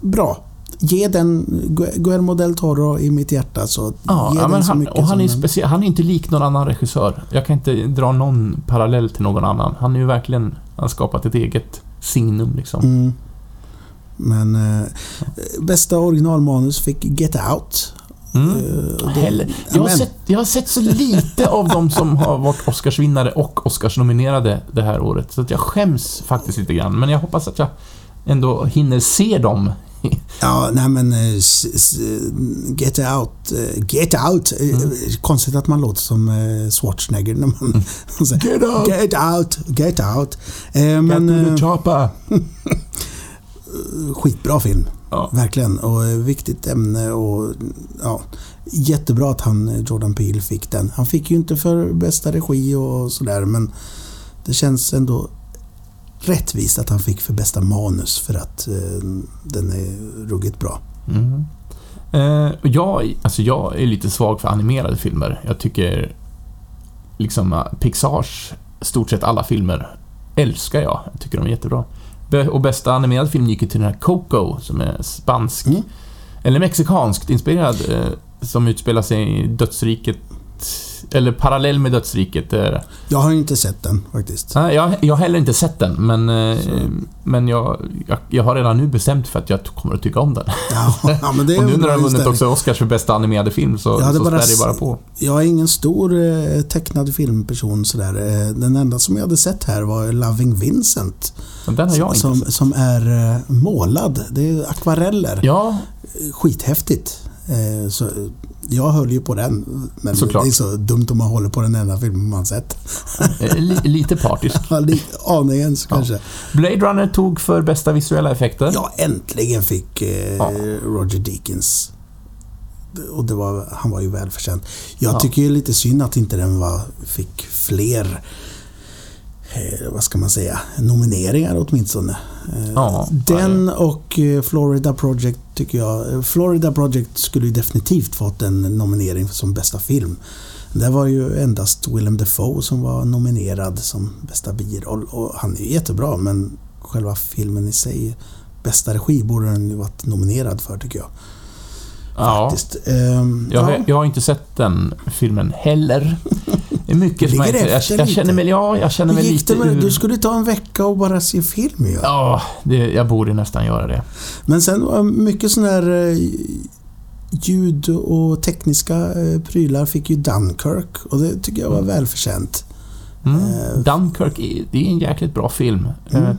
[SPEAKER 2] bra. Ge den Gu- Guillermo del Toro i mitt hjärta så
[SPEAKER 1] Ja,
[SPEAKER 2] ge
[SPEAKER 1] ja
[SPEAKER 2] den så
[SPEAKER 1] han,
[SPEAKER 2] mycket
[SPEAKER 1] och han är, speciell, han är inte lik någon annan regissör. Jag kan inte dra någon parallell till någon annan. Han är ju verkligen... Han har skapat ett eget signum liksom.
[SPEAKER 2] Mm. Men eh, bästa originalmanus fick Get Out.
[SPEAKER 1] Mm.
[SPEAKER 2] Eh, och det-.
[SPEAKER 1] Jag, har sett, jag har sett så lite av de som har varit Oscarsvinnare och Oscarsnominerade det här året, så jag skäms faktiskt lite grann. Men jag hoppas att jag ändå hinner se dem. [LAUGHS]
[SPEAKER 2] Ja, nej men eh, Get Out. eh, Get Out. eh,
[SPEAKER 1] Mm.
[SPEAKER 2] Konstigt att man låter som Schwarzenegger när [LAUGHS] man säger
[SPEAKER 1] Get out!
[SPEAKER 2] Get Out. Get Out. Eh, Men
[SPEAKER 1] chopper! [LAUGHS]
[SPEAKER 2] skitbra film.
[SPEAKER 1] Ja.
[SPEAKER 2] Verkligen. Och viktigt ämne och ja, jättebra att han, Jordan Peele, fick den. Han fick ju inte för bästa regi och sådär men det känns ändå rättvist att han fick för bästa manus för att eh, den är ruggigt bra.
[SPEAKER 1] Mm. Eh, jag, alltså jag är lite svag för animerade filmer. Jag tycker liksom eh, Pixars stort sett alla filmer älskar jag. Jag tycker de är jättebra. Och bästa animerad film gick ju till den här Coco som är spansk.
[SPEAKER 2] Mm.
[SPEAKER 1] Eller mexikanskt inspirerad. Eh, som utspelar sig i dödsriket. Eller parallell med dödsriket. Eh,
[SPEAKER 2] Jag har inte sett den faktiskt.
[SPEAKER 1] Nej, jag, jag har heller inte sett den, men, eh,
[SPEAKER 2] Så.
[SPEAKER 1] men jag, jag, jag har redan nu bestämt för att jag kommer att tycka om den.
[SPEAKER 2] Ja, ja, men det är [LAUGHS]
[SPEAKER 1] Och nu när den har vunnit också Oscars för bästa animerade film så,
[SPEAKER 2] Jag
[SPEAKER 1] så
[SPEAKER 2] bara
[SPEAKER 1] spär det bara på.
[SPEAKER 2] Jag är ingen stor eh, tecknad filmperson sådär. Eh, Den enda som jag hade sett här var Loving Vincent.
[SPEAKER 1] Men den har jag inte
[SPEAKER 2] som,
[SPEAKER 1] sett.
[SPEAKER 2] som är eh, målad. Det är akvareller.
[SPEAKER 1] Ja,
[SPEAKER 2] Skithäftigt. Eh, Så jag höll ju på den. Men
[SPEAKER 1] Såklart.
[SPEAKER 2] det är så dumt om man håller på den enda filmen man sett.
[SPEAKER 1] eh, li, lite partisk. [LAUGHS]
[SPEAKER 2] Ja, Aningen så
[SPEAKER 1] Ja.
[SPEAKER 2] kanske.
[SPEAKER 1] Blade Runner tog för bästa visuella effekter.
[SPEAKER 2] Ja, äntligen fick eh,
[SPEAKER 1] Ja.
[SPEAKER 2] Roger Deakins. Och det var, han var ju välförtjänt. Jag
[SPEAKER 1] Ja.
[SPEAKER 2] tycker ju lite synd att inte den var, fick fler eh, vad ska man säga, nomineringar åtminstone. Eh,
[SPEAKER 1] Ja,
[SPEAKER 2] den och eh, Florida Project tycker jag... Florida Project skulle ju definitivt fått en nominering som bästa film. Där var ju endast Willem Dafoe som var nominerad som bästa biroll och han är ju jättebra men själva filmen i sig, bästa regi borde den ju varit nominerad för tycker jag.
[SPEAKER 1] Ja.
[SPEAKER 2] Faktiskt. Ehm,
[SPEAKER 1] Jag,
[SPEAKER 2] ja.
[SPEAKER 1] har- jag har inte sett den filmen heller. Det är mycket som jag inte... Jag, jag känner mig... Ja, jag känner mig lite
[SPEAKER 2] det
[SPEAKER 1] ur...
[SPEAKER 2] Du skulle ta en vecka och bara se film ju.
[SPEAKER 1] Ja, det, jag borde nästan göra det.
[SPEAKER 2] Men sen var mycket sån här eh, ljud och tekniska eh, prylar fick ju Dunkirk och det tycker jag var välförtjänt.
[SPEAKER 1] Mm.
[SPEAKER 2] Eh,
[SPEAKER 1] Dunkirk, är, det är en jäkligt bra film.
[SPEAKER 2] Mm.
[SPEAKER 1] Eh,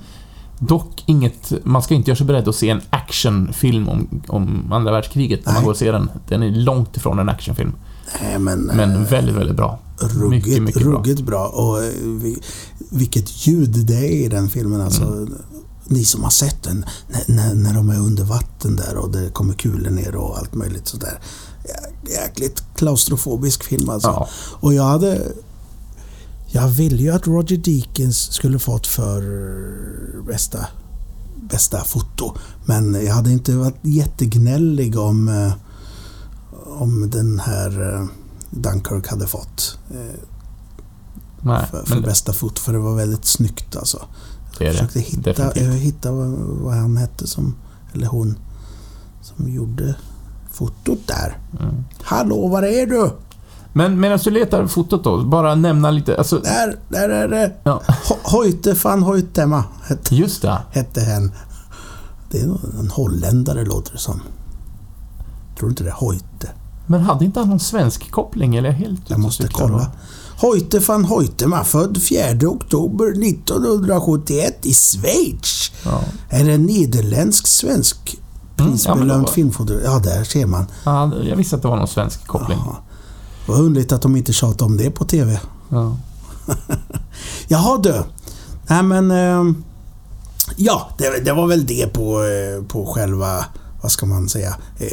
[SPEAKER 1] Dock inget, man ska inte göra sig beredd att se en actionfilm om, om andra världskriget när man går och ser den. Den är långt ifrån en actionfilm.
[SPEAKER 2] Nej, men...
[SPEAKER 1] Men
[SPEAKER 2] eh,
[SPEAKER 1] väldigt, väldigt bra.
[SPEAKER 2] Ruggigt,
[SPEAKER 1] mycket, mycket bra.
[SPEAKER 2] ruggigt bra. Och eh, vi, vilket ljud det är i den filmen alltså.
[SPEAKER 1] Mm.
[SPEAKER 2] Ni som har sett den, när, när, när de är under vatten där och det kommer kulor ner och allt möjligt sådär. Jä- Jäkligt klaustrofobisk film alltså.
[SPEAKER 1] Ja.
[SPEAKER 2] Och jag hade... Jag ville ju att Roger Deakins skulle fått för bästa, bästa foto. Men jag hade inte varit jättegnällig om, eh, om den här eh, Dunkirk hade fått eh,
[SPEAKER 1] Nej,
[SPEAKER 2] för, för bästa foto. För det var väldigt snyggt alltså. Jag försökte hitta, hitta vad, vad han hette som, eller hon, som gjorde fotot där.
[SPEAKER 1] Mm.
[SPEAKER 2] Hallå, var är du?
[SPEAKER 1] Men medan du letar fotot då, bara nämna lite, alltså...
[SPEAKER 2] Där, där är det.
[SPEAKER 1] Ja,
[SPEAKER 2] Ho- Hoyte van Hoytema hette,
[SPEAKER 1] just det.
[SPEAKER 2] hette hen. Det är en holländare låter det som. Tror inte det? Hoyte.
[SPEAKER 1] Men hade inte han någon svensk koppling, eller är jag helt
[SPEAKER 2] Jag måste
[SPEAKER 1] cyklar då?
[SPEAKER 2] kolla. Hoyte van Hoytema, född 4 oktober 1971 i Schweiz.
[SPEAKER 1] Ja.
[SPEAKER 2] Är en nederländsk svensk
[SPEAKER 1] Mm, ja,
[SPEAKER 2] prisbelönt
[SPEAKER 1] då-
[SPEAKER 2] filmfotograf. Ja, där ser man.
[SPEAKER 1] Ja, jag visste att det var någon svensk koppling.
[SPEAKER 2] Jaha. Vad underligt att de inte tjatade om det på TV.
[SPEAKER 1] Ja. [LAUGHS]
[SPEAKER 2] Jaha du. Nej men... ehm, ja, det, det var väl det på, eh, på själva, vad ska man säga, eh,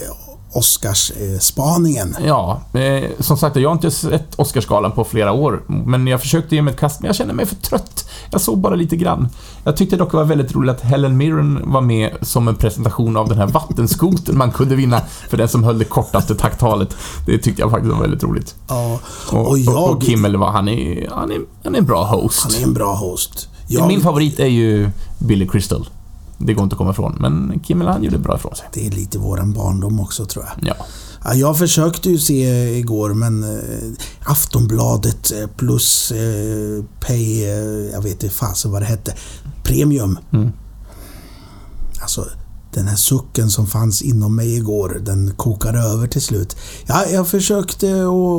[SPEAKER 2] Oscars-spaningen.
[SPEAKER 1] Ja, eh, som sagt, jag har inte sett Oscarsgalan på flera år, men jag försökte ge mig ett kast, men jag kände mig för trött. Jag såg bara lite grann. Jag tyckte dock det var väldigt roligt att Helen Mirren var med som en presentation av den här vattenskoten man kunde vinna för den som höll det kortaste tacktalet. Det tyckte jag faktiskt var väldigt roligt.
[SPEAKER 2] Ja,
[SPEAKER 1] Och,
[SPEAKER 2] och jag...
[SPEAKER 1] och Kimmel var, han är, han är, han är en bra host.
[SPEAKER 2] Han är en bra host. Jag,
[SPEAKER 1] Min favorit är ju Billy Crystal. Det går inte att komma ifrån, men Kimmel han gjorde bra ifrån sig.
[SPEAKER 2] Det är lite våran barndom också tror jag.
[SPEAKER 1] Ja.
[SPEAKER 2] Ja, jag försökte ju se igår men eh, Aftonbladet eh, plus eh, Pay, eh, jag vet inte fasen vad det hette, Premium.
[SPEAKER 1] Mm.
[SPEAKER 2] Alltså den här sucken som fanns inom mig igår, den kokade över till slut. Ja, jag försökte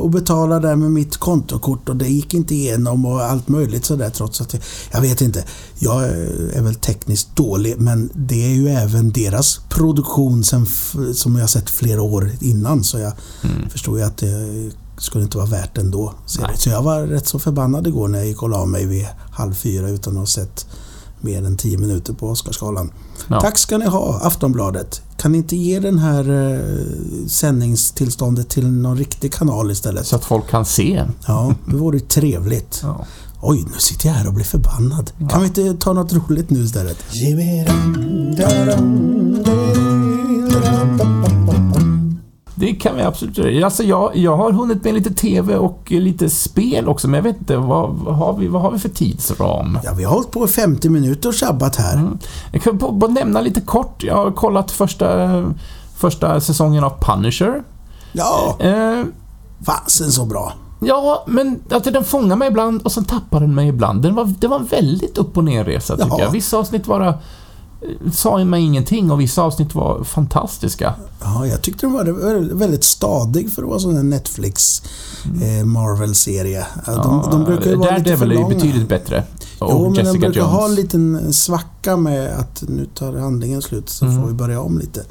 [SPEAKER 2] att betala där med mitt kontokort och det gick inte igenom och allt möjligt sådär trots att jag, jag vet inte. Jag är väl tekniskt dålig men det är ju även deras produktion sen, som jag sett flera år innan så jag
[SPEAKER 1] Mm.
[SPEAKER 2] förstår ju att det skulle inte vara värt ändå. Så, så jag var rätt så förbannad igår när jag gick och la mig vid halv fyra utan att ha sett mer än tio minuter på Oscarsgalan.
[SPEAKER 1] Ja.
[SPEAKER 2] Tack ska ni ha, Aftonbladet. Kan ni inte ge den här eh, sändningstillståndet till någon riktig kanal istället?
[SPEAKER 1] Så att folk kan se.
[SPEAKER 2] Ja, det vore trevligt.
[SPEAKER 1] Ja.
[SPEAKER 2] Oj, nu sitter jag här och blir förbannad. Kan vi inte ta något roligt nu istället?
[SPEAKER 1] Det kan vi absolut göra. Alltså jag, jag har hunnit med lite TV och lite spel också, men jag vet inte, vad, vad, har, vi, vad har vi för tidsram?
[SPEAKER 2] Ja, vi har hållit på i 50 minuter och sabbat här.
[SPEAKER 1] Mm. Jag kan bara nämna lite kort, jag har kollat första, första säsongen av Punisher.
[SPEAKER 2] Ja,
[SPEAKER 1] Eh,
[SPEAKER 2] fasen så bra.
[SPEAKER 1] ja, men alltså, den fångar mig ibland och sen tappar den mig ibland. Den var, det var en väldigt upp och ner-resa tycker
[SPEAKER 2] Ja.
[SPEAKER 1] jag. Vissa avsnitt eh, sa mig ingenting och vissa avsnitt var fantastiska.
[SPEAKER 2] Ja, jag tyckte den var vä- väldigt stadig för att vara sån en Netflix eh, Marvel-serie. Ja, De, de brukar ju vara lite för
[SPEAKER 1] Daredevil är
[SPEAKER 2] långa.
[SPEAKER 1] betydligt bättre. Och
[SPEAKER 2] Jo, men de
[SPEAKER 1] Jessica
[SPEAKER 2] brukar
[SPEAKER 1] Jones.
[SPEAKER 2] ha en liten svacka med att nu tar handlingen slut så
[SPEAKER 1] Mm.
[SPEAKER 2] får vi börja om lite.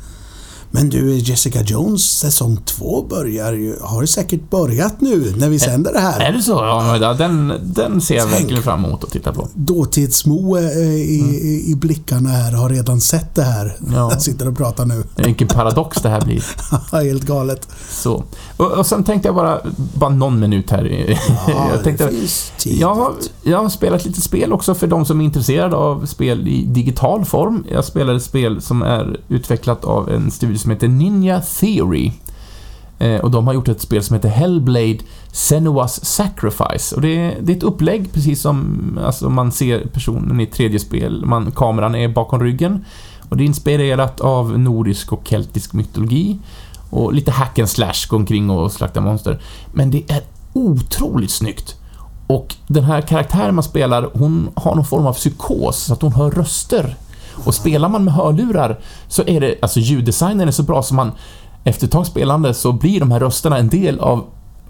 [SPEAKER 2] Men du, Jessica Jones säsong två börjar ju, har ju säkert börjat nu när vi sänder det här.
[SPEAKER 1] Är det så? Ja, den, den ser jag
[SPEAKER 2] Tänk.
[SPEAKER 1] verkligen fram emot att titta på.
[SPEAKER 2] Dåtidsmo eh, i, i, i blickarna här har redan sett det här.
[SPEAKER 1] Mm. Ja.
[SPEAKER 2] Jag [LAUGHS] sitter och pratar nu.
[SPEAKER 1] Vilken paradox det här blir. [LAUGHS]
[SPEAKER 2] Helt galet.
[SPEAKER 1] Så. Och, och sen tänkte jag bara, bara någon minut här.
[SPEAKER 2] Ja, [LAUGHS]
[SPEAKER 1] jag tänkte,
[SPEAKER 2] det finns tid.
[SPEAKER 1] jag, har, jag har spelat lite spel också för de som är intresserade av spel i digital form. Jag spelar ett spel som är utvecklat av en studio som heter Ninja Theory. Eh, och de har gjort ett spel som heter Hellblade Senua's Sacrifice. Och det är, det är ett upplägg, precis som alltså, man ser personen i ett tredje spel. Man, kameran är bakom ryggen. Och det är inspirerat av nordisk och keltisk mytologi. Och lite hack and slash, gå omkring och slakta monster. Men det är otroligt snyggt. Och den här karaktären man spelar, hon har någon form av psykos, så att hon hör röster. Och spelar man med hörlurar så är det, alltså ljuddesignen är så bra som man efter ett tag spelande så blir de här rösterna en del av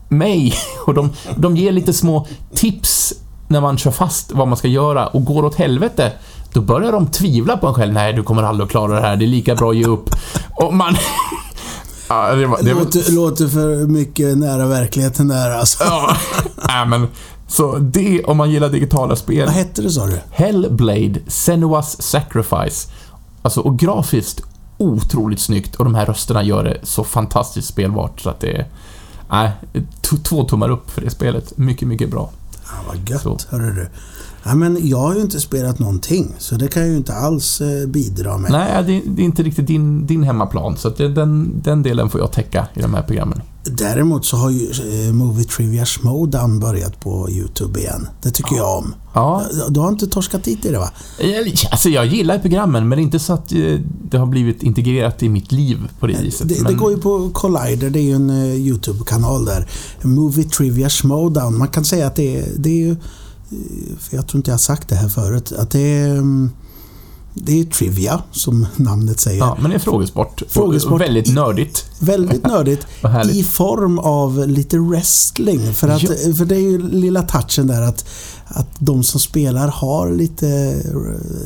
[SPEAKER 1] mig [LAUGHS] och de, de ger lite små tips när man kör fast vad man ska göra och går åt helvete, då börjar de tvivla på en själv. Nej, du kommer aldrig att klara det här. Det är lika bra att ge upp. Och man... [LAUGHS] ja, det var, det var...
[SPEAKER 2] Låter, låter för mycket nära verkligheten där alltså.
[SPEAKER 1] Ja, [LAUGHS] nej, men... Så det, om man gillar digitala spel.
[SPEAKER 2] Vad hette det sa du?
[SPEAKER 1] Hellblade, Senua's Sacrifice. Alltså, och grafiskt otroligt snyggt och de här rösterna gör det så fantastiskt spelbart så att det är... Nej, två tummar upp för det spelet. Mycket, mycket bra.
[SPEAKER 2] Ja, vad gött, hörru du. Ja, men jag har ju inte spelat någonting, så det kan jag ju inte alls eh, bidra med.
[SPEAKER 1] Nej, det, det är inte riktigt din, din hemmaplan, så det, den, den delen får jag täcka i de här programmen.
[SPEAKER 2] Däremot så har ju eh, Movie Trivia Schmodown börjat på YouTube igen. Det tycker jag om.
[SPEAKER 1] Ja,
[SPEAKER 2] Du har inte torskat dit i det va?
[SPEAKER 1] jag- alltså jag gillar programmen, men det är inte så att eh, det har blivit integrerat i mitt liv på det viset.
[SPEAKER 2] Det, det
[SPEAKER 1] men,
[SPEAKER 2] går ju på Collider, det är ju en eh, YouTube-kanal där. Movie Trivia Schmodown. Man kan säga att det är, det är ju... För jag tror inte jag har sagt det här förut. Att det är... mm, Det är trivia, som [LAUGHS] namnet säger.
[SPEAKER 1] Ja, men det är frågesport.
[SPEAKER 2] Frågesport.
[SPEAKER 1] Väldigt nördigt.
[SPEAKER 2] Väldigt [LAUGHS] nördigt. I form av lite wrestling. För, att, för det är ju lilla touchen där att, att de som spelar har lite,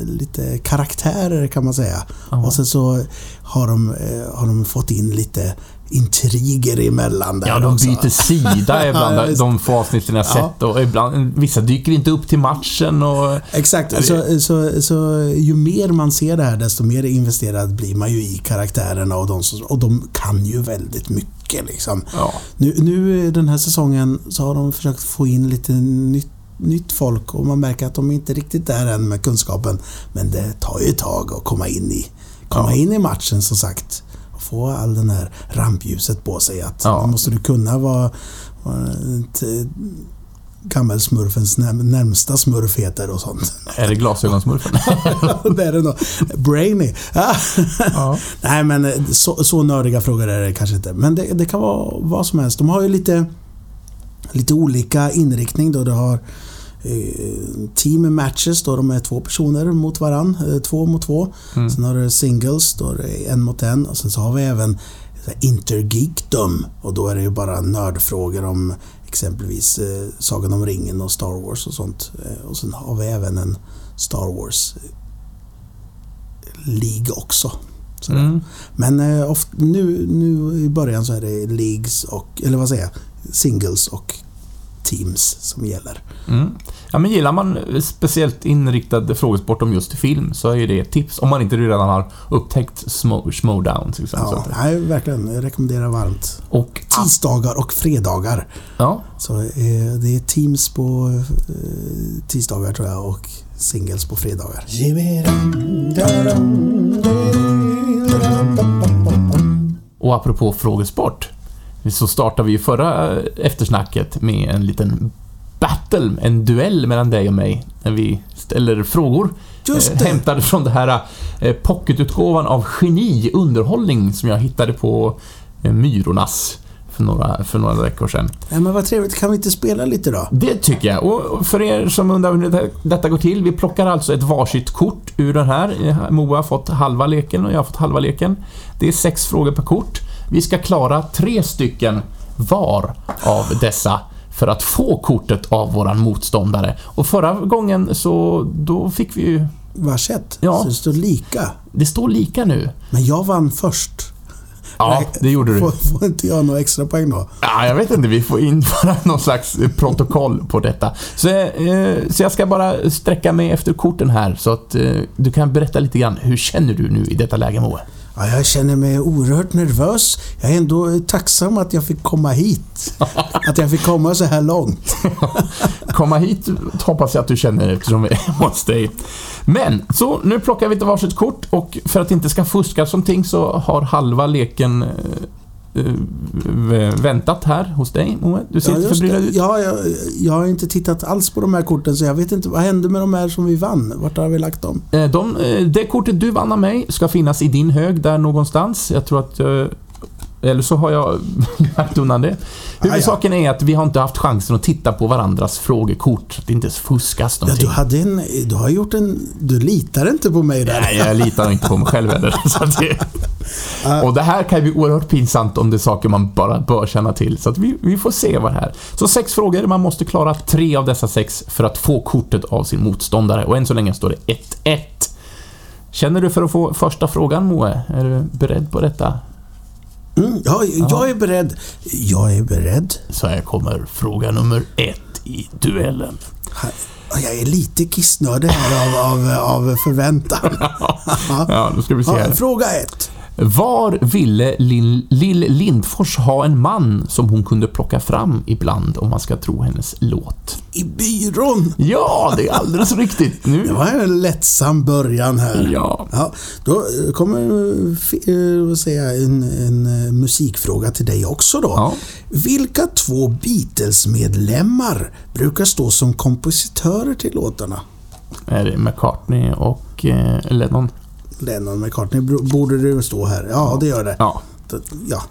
[SPEAKER 2] lite karaktärer kan man säga.
[SPEAKER 1] Ja.
[SPEAKER 2] Och sen så har de, eh, har de fått in lite intriger emellan där
[SPEAKER 1] Ja, de
[SPEAKER 2] också.
[SPEAKER 1] byter sida [LAUGHS] ibland,
[SPEAKER 2] Ja,
[SPEAKER 1] de få avsnitten jag
[SPEAKER 2] Ja.
[SPEAKER 1] sett. Och ibland, vissa dyker inte upp till matchen och...
[SPEAKER 2] Exakt.
[SPEAKER 1] Ja, det-
[SPEAKER 2] Så, så, så ju mer man ser det här desto mer investerad blir man ju i karaktärerna och de, som, och de kan ju väldigt mycket liksom.
[SPEAKER 1] Ja.
[SPEAKER 2] Nu, nu den här säsongen så har de försökt få in lite nytt, nytt folk och man märker att de är inte riktigt där än med kunskapen. Men det tar ju ett tag att komma in i, komma
[SPEAKER 1] Ja.
[SPEAKER 2] in i matchen som sagt. Få all den här rampljuset på sig. Att
[SPEAKER 1] Ja.
[SPEAKER 2] måste du kunna vara, vara eh, gammelsmurfens närmsta smurf heter och sånt.
[SPEAKER 1] Är det glasögonsmurfen? [LAUGHS]
[SPEAKER 2] det är det nog. Brainy. Ja.
[SPEAKER 1] ja. [LAUGHS]
[SPEAKER 2] Nej men eh, så, så nördiga frågor är det kanske inte. Men det, det kan vara vad som helst. De har ju lite, lite olika inriktning då. Du har team matches då de är två personer mot varann. Eh, två mot två.
[SPEAKER 1] Mm.
[SPEAKER 2] Sen har du singles, då är det en mot en. Och sen så har vi även här intergeekdom. Och då är det ju bara nördfrågor om exempelvis eh, Sagan om ringen och Star Wars och sånt. Eh, och sen har vi även en Star Wars eh, League också.
[SPEAKER 1] Mm.
[SPEAKER 2] Men eh, oft, nu, nu i början så är det leagues och, eller vad säger jag, singles och teams som gäller.
[SPEAKER 1] Mm. Ja, men gillar man speciellt inriktad frågesport om just film så är det ett tips. Om man inte redan har upptäckt Smo- Schmodown till exempel.
[SPEAKER 2] Ja, nej, verkligen. Jag rekommenderar varmt.
[SPEAKER 1] Och...
[SPEAKER 2] Tisdagar och fredagar.
[SPEAKER 1] Ja,
[SPEAKER 2] Så eh, det är teams på eh, tisdagar tror jag och singles på fredagar.
[SPEAKER 1] och apropå frågesport. Så startade vi förra eftersnacket med en liten battle, en duell mellan dig och mig. När vi ställer frågor.
[SPEAKER 2] Just
[SPEAKER 1] eh,
[SPEAKER 2] det!
[SPEAKER 1] hämtade från det här eh, pocketutgåvan av Geni underhållning som jag hittade på eh, Myrornas för några, för några veckor sedan.
[SPEAKER 2] Nej, men vad trevligt. Kan vi inte spela lite då?
[SPEAKER 1] Det tycker jag. Och för er som undrar hur det- detta går till, vi plockar alltså ett varsitt kort ur den här. Eh, Moa har fått halva leken och jag har fått halva leken. Det är sex frågor per kort. Vi ska klara tre stycken var av dessa för att få kortet av våran motståndare. Och förra gången så, då fick vi ju...
[SPEAKER 2] Varsitt.
[SPEAKER 1] Ja.
[SPEAKER 2] Så det står lika.
[SPEAKER 1] Det står lika nu.
[SPEAKER 2] Men jag vann först.
[SPEAKER 1] Ja, det gjorde du.
[SPEAKER 2] Får, får inte jag några extra poäng då?
[SPEAKER 1] Ja, jag vet inte, vi får införa [LAUGHS] någon slags eh, protokoll på detta. Så, eh, så jag ska bara sträcka mig efter korten här så att eh, du kan berätta lite grann. Hur känner du nu i detta läge, Moe?
[SPEAKER 2] Ja, jag känner mig oerhört nervös. Jag är ändå tacksam att jag fick komma hit. [LAUGHS] Att jag fick komma så här långt. [LAUGHS]
[SPEAKER 1] Komma hit hoppas jag att du känner eftersom vi är hemma [LAUGHS] hos dig. Men, så nu plockar vi ett varsitt kort och för att det inte ska fuskas någonting så har halva leken eh, eh, väntat här hos dig, Moe. Du ser
[SPEAKER 2] Ja,
[SPEAKER 1] lite förbryllad ut.
[SPEAKER 2] ja jag, jag har inte tittat alls på de här korten så jag vet inte vad hände med de här som vi vann. Vart har vi lagt dem?
[SPEAKER 1] Eh, De, eh, det kortet du vann av mig ska finnas i din hög där någonstans. Jag tror att... Eller så har jag [LAUGHS] lagt undan det. Huvudsaken är att vi har inte haft chansen att titta på varandras frågekort. Det inte fuskas
[SPEAKER 2] Ja,
[SPEAKER 1] någonting.
[SPEAKER 2] du hade en... Du har gjort en... Du litar inte på mig där.
[SPEAKER 1] Nej, jag litar inte på mig själv heller. [LAUGHS] Det,
[SPEAKER 2] Ja.
[SPEAKER 1] Och det här kan ju bli oerhört pinsamt om det är saker man bara bör känna till. Så vi, vi får se vad det här Så sex frågor, man måste klara tre av dessa sex för att få kortet av sin motståndare. Och än så länge står det 1-1. Känner du för att få första frågan, Moe? Är du beredd på detta?
[SPEAKER 2] Mm, ja, jag är beredd. Jag är beredd.
[SPEAKER 1] Så här kommer fråga nummer ett i duellen.
[SPEAKER 2] Jag är lite kissnödig här av, av, av förväntan. [LAUGHS]
[SPEAKER 1] Ja, då ska vi se här.
[SPEAKER 2] fråga ett.
[SPEAKER 1] Var ville Lill, Lindfors ha en man som hon kunde plocka fram ibland om man ska tro hennes låt?
[SPEAKER 2] I byrån.
[SPEAKER 1] Ja, det är alldeles riktigt.
[SPEAKER 2] Det
[SPEAKER 1] Nu...
[SPEAKER 2] var en lättsam början här.
[SPEAKER 1] Ja.
[SPEAKER 2] Ja, då kommer eh, vad säger jag, en, en eh, musikfråga till dig också då.
[SPEAKER 1] Ja.
[SPEAKER 2] Vilka två Beatles-medlemmar brukar stå som kompositörer till låtarna?
[SPEAKER 1] Är det McCartney och eh, Lennon?
[SPEAKER 2] Lennon McCartney borde det stå här. Ja, det gör det.
[SPEAKER 1] Ja.
[SPEAKER 2] Ja.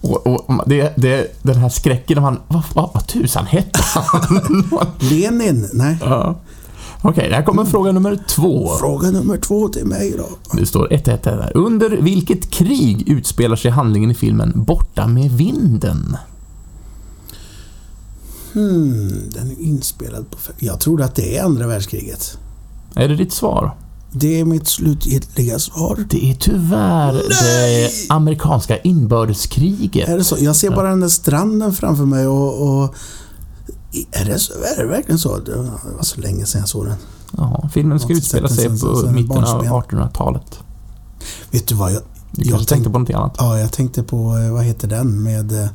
[SPEAKER 1] Och, och det, det, den här skräcken man... Vad, vad, vad tusan hette han? [LAUGHS]
[SPEAKER 2] Lenin? Nej.
[SPEAKER 1] ja. Okej, här kommer fråga nummer två.
[SPEAKER 2] Fråga nummer två till mig då.
[SPEAKER 1] Det står 1-1 där. Under vilket krig utspelar sig handlingen i filmen Borta med vinden?
[SPEAKER 2] Hmm, den är inspelad på... Jag tror att det är andra världskriget.
[SPEAKER 1] Är det ditt svar?
[SPEAKER 2] Det är mitt slutgiltiga svar.
[SPEAKER 1] Det är tyvär det amerikanska inbördeskriget.
[SPEAKER 2] Är det så? Jag ser bara den där stranden framför mig och... och är, det så, är det verkligen så? Det var så länge sedan jag såg den.
[SPEAKER 1] Ja, filmen ska utspela sig
[SPEAKER 2] sen-
[SPEAKER 1] på
[SPEAKER 2] sen
[SPEAKER 1] mitten av
[SPEAKER 2] barnsben.
[SPEAKER 1] 1800-talet.
[SPEAKER 2] Vet du vad? Jag,
[SPEAKER 1] Du
[SPEAKER 2] jag,
[SPEAKER 1] tänkte
[SPEAKER 2] tänkte,
[SPEAKER 1] på något annat?
[SPEAKER 2] ja, jag tänkte på... eh, Vad heter den med... eh,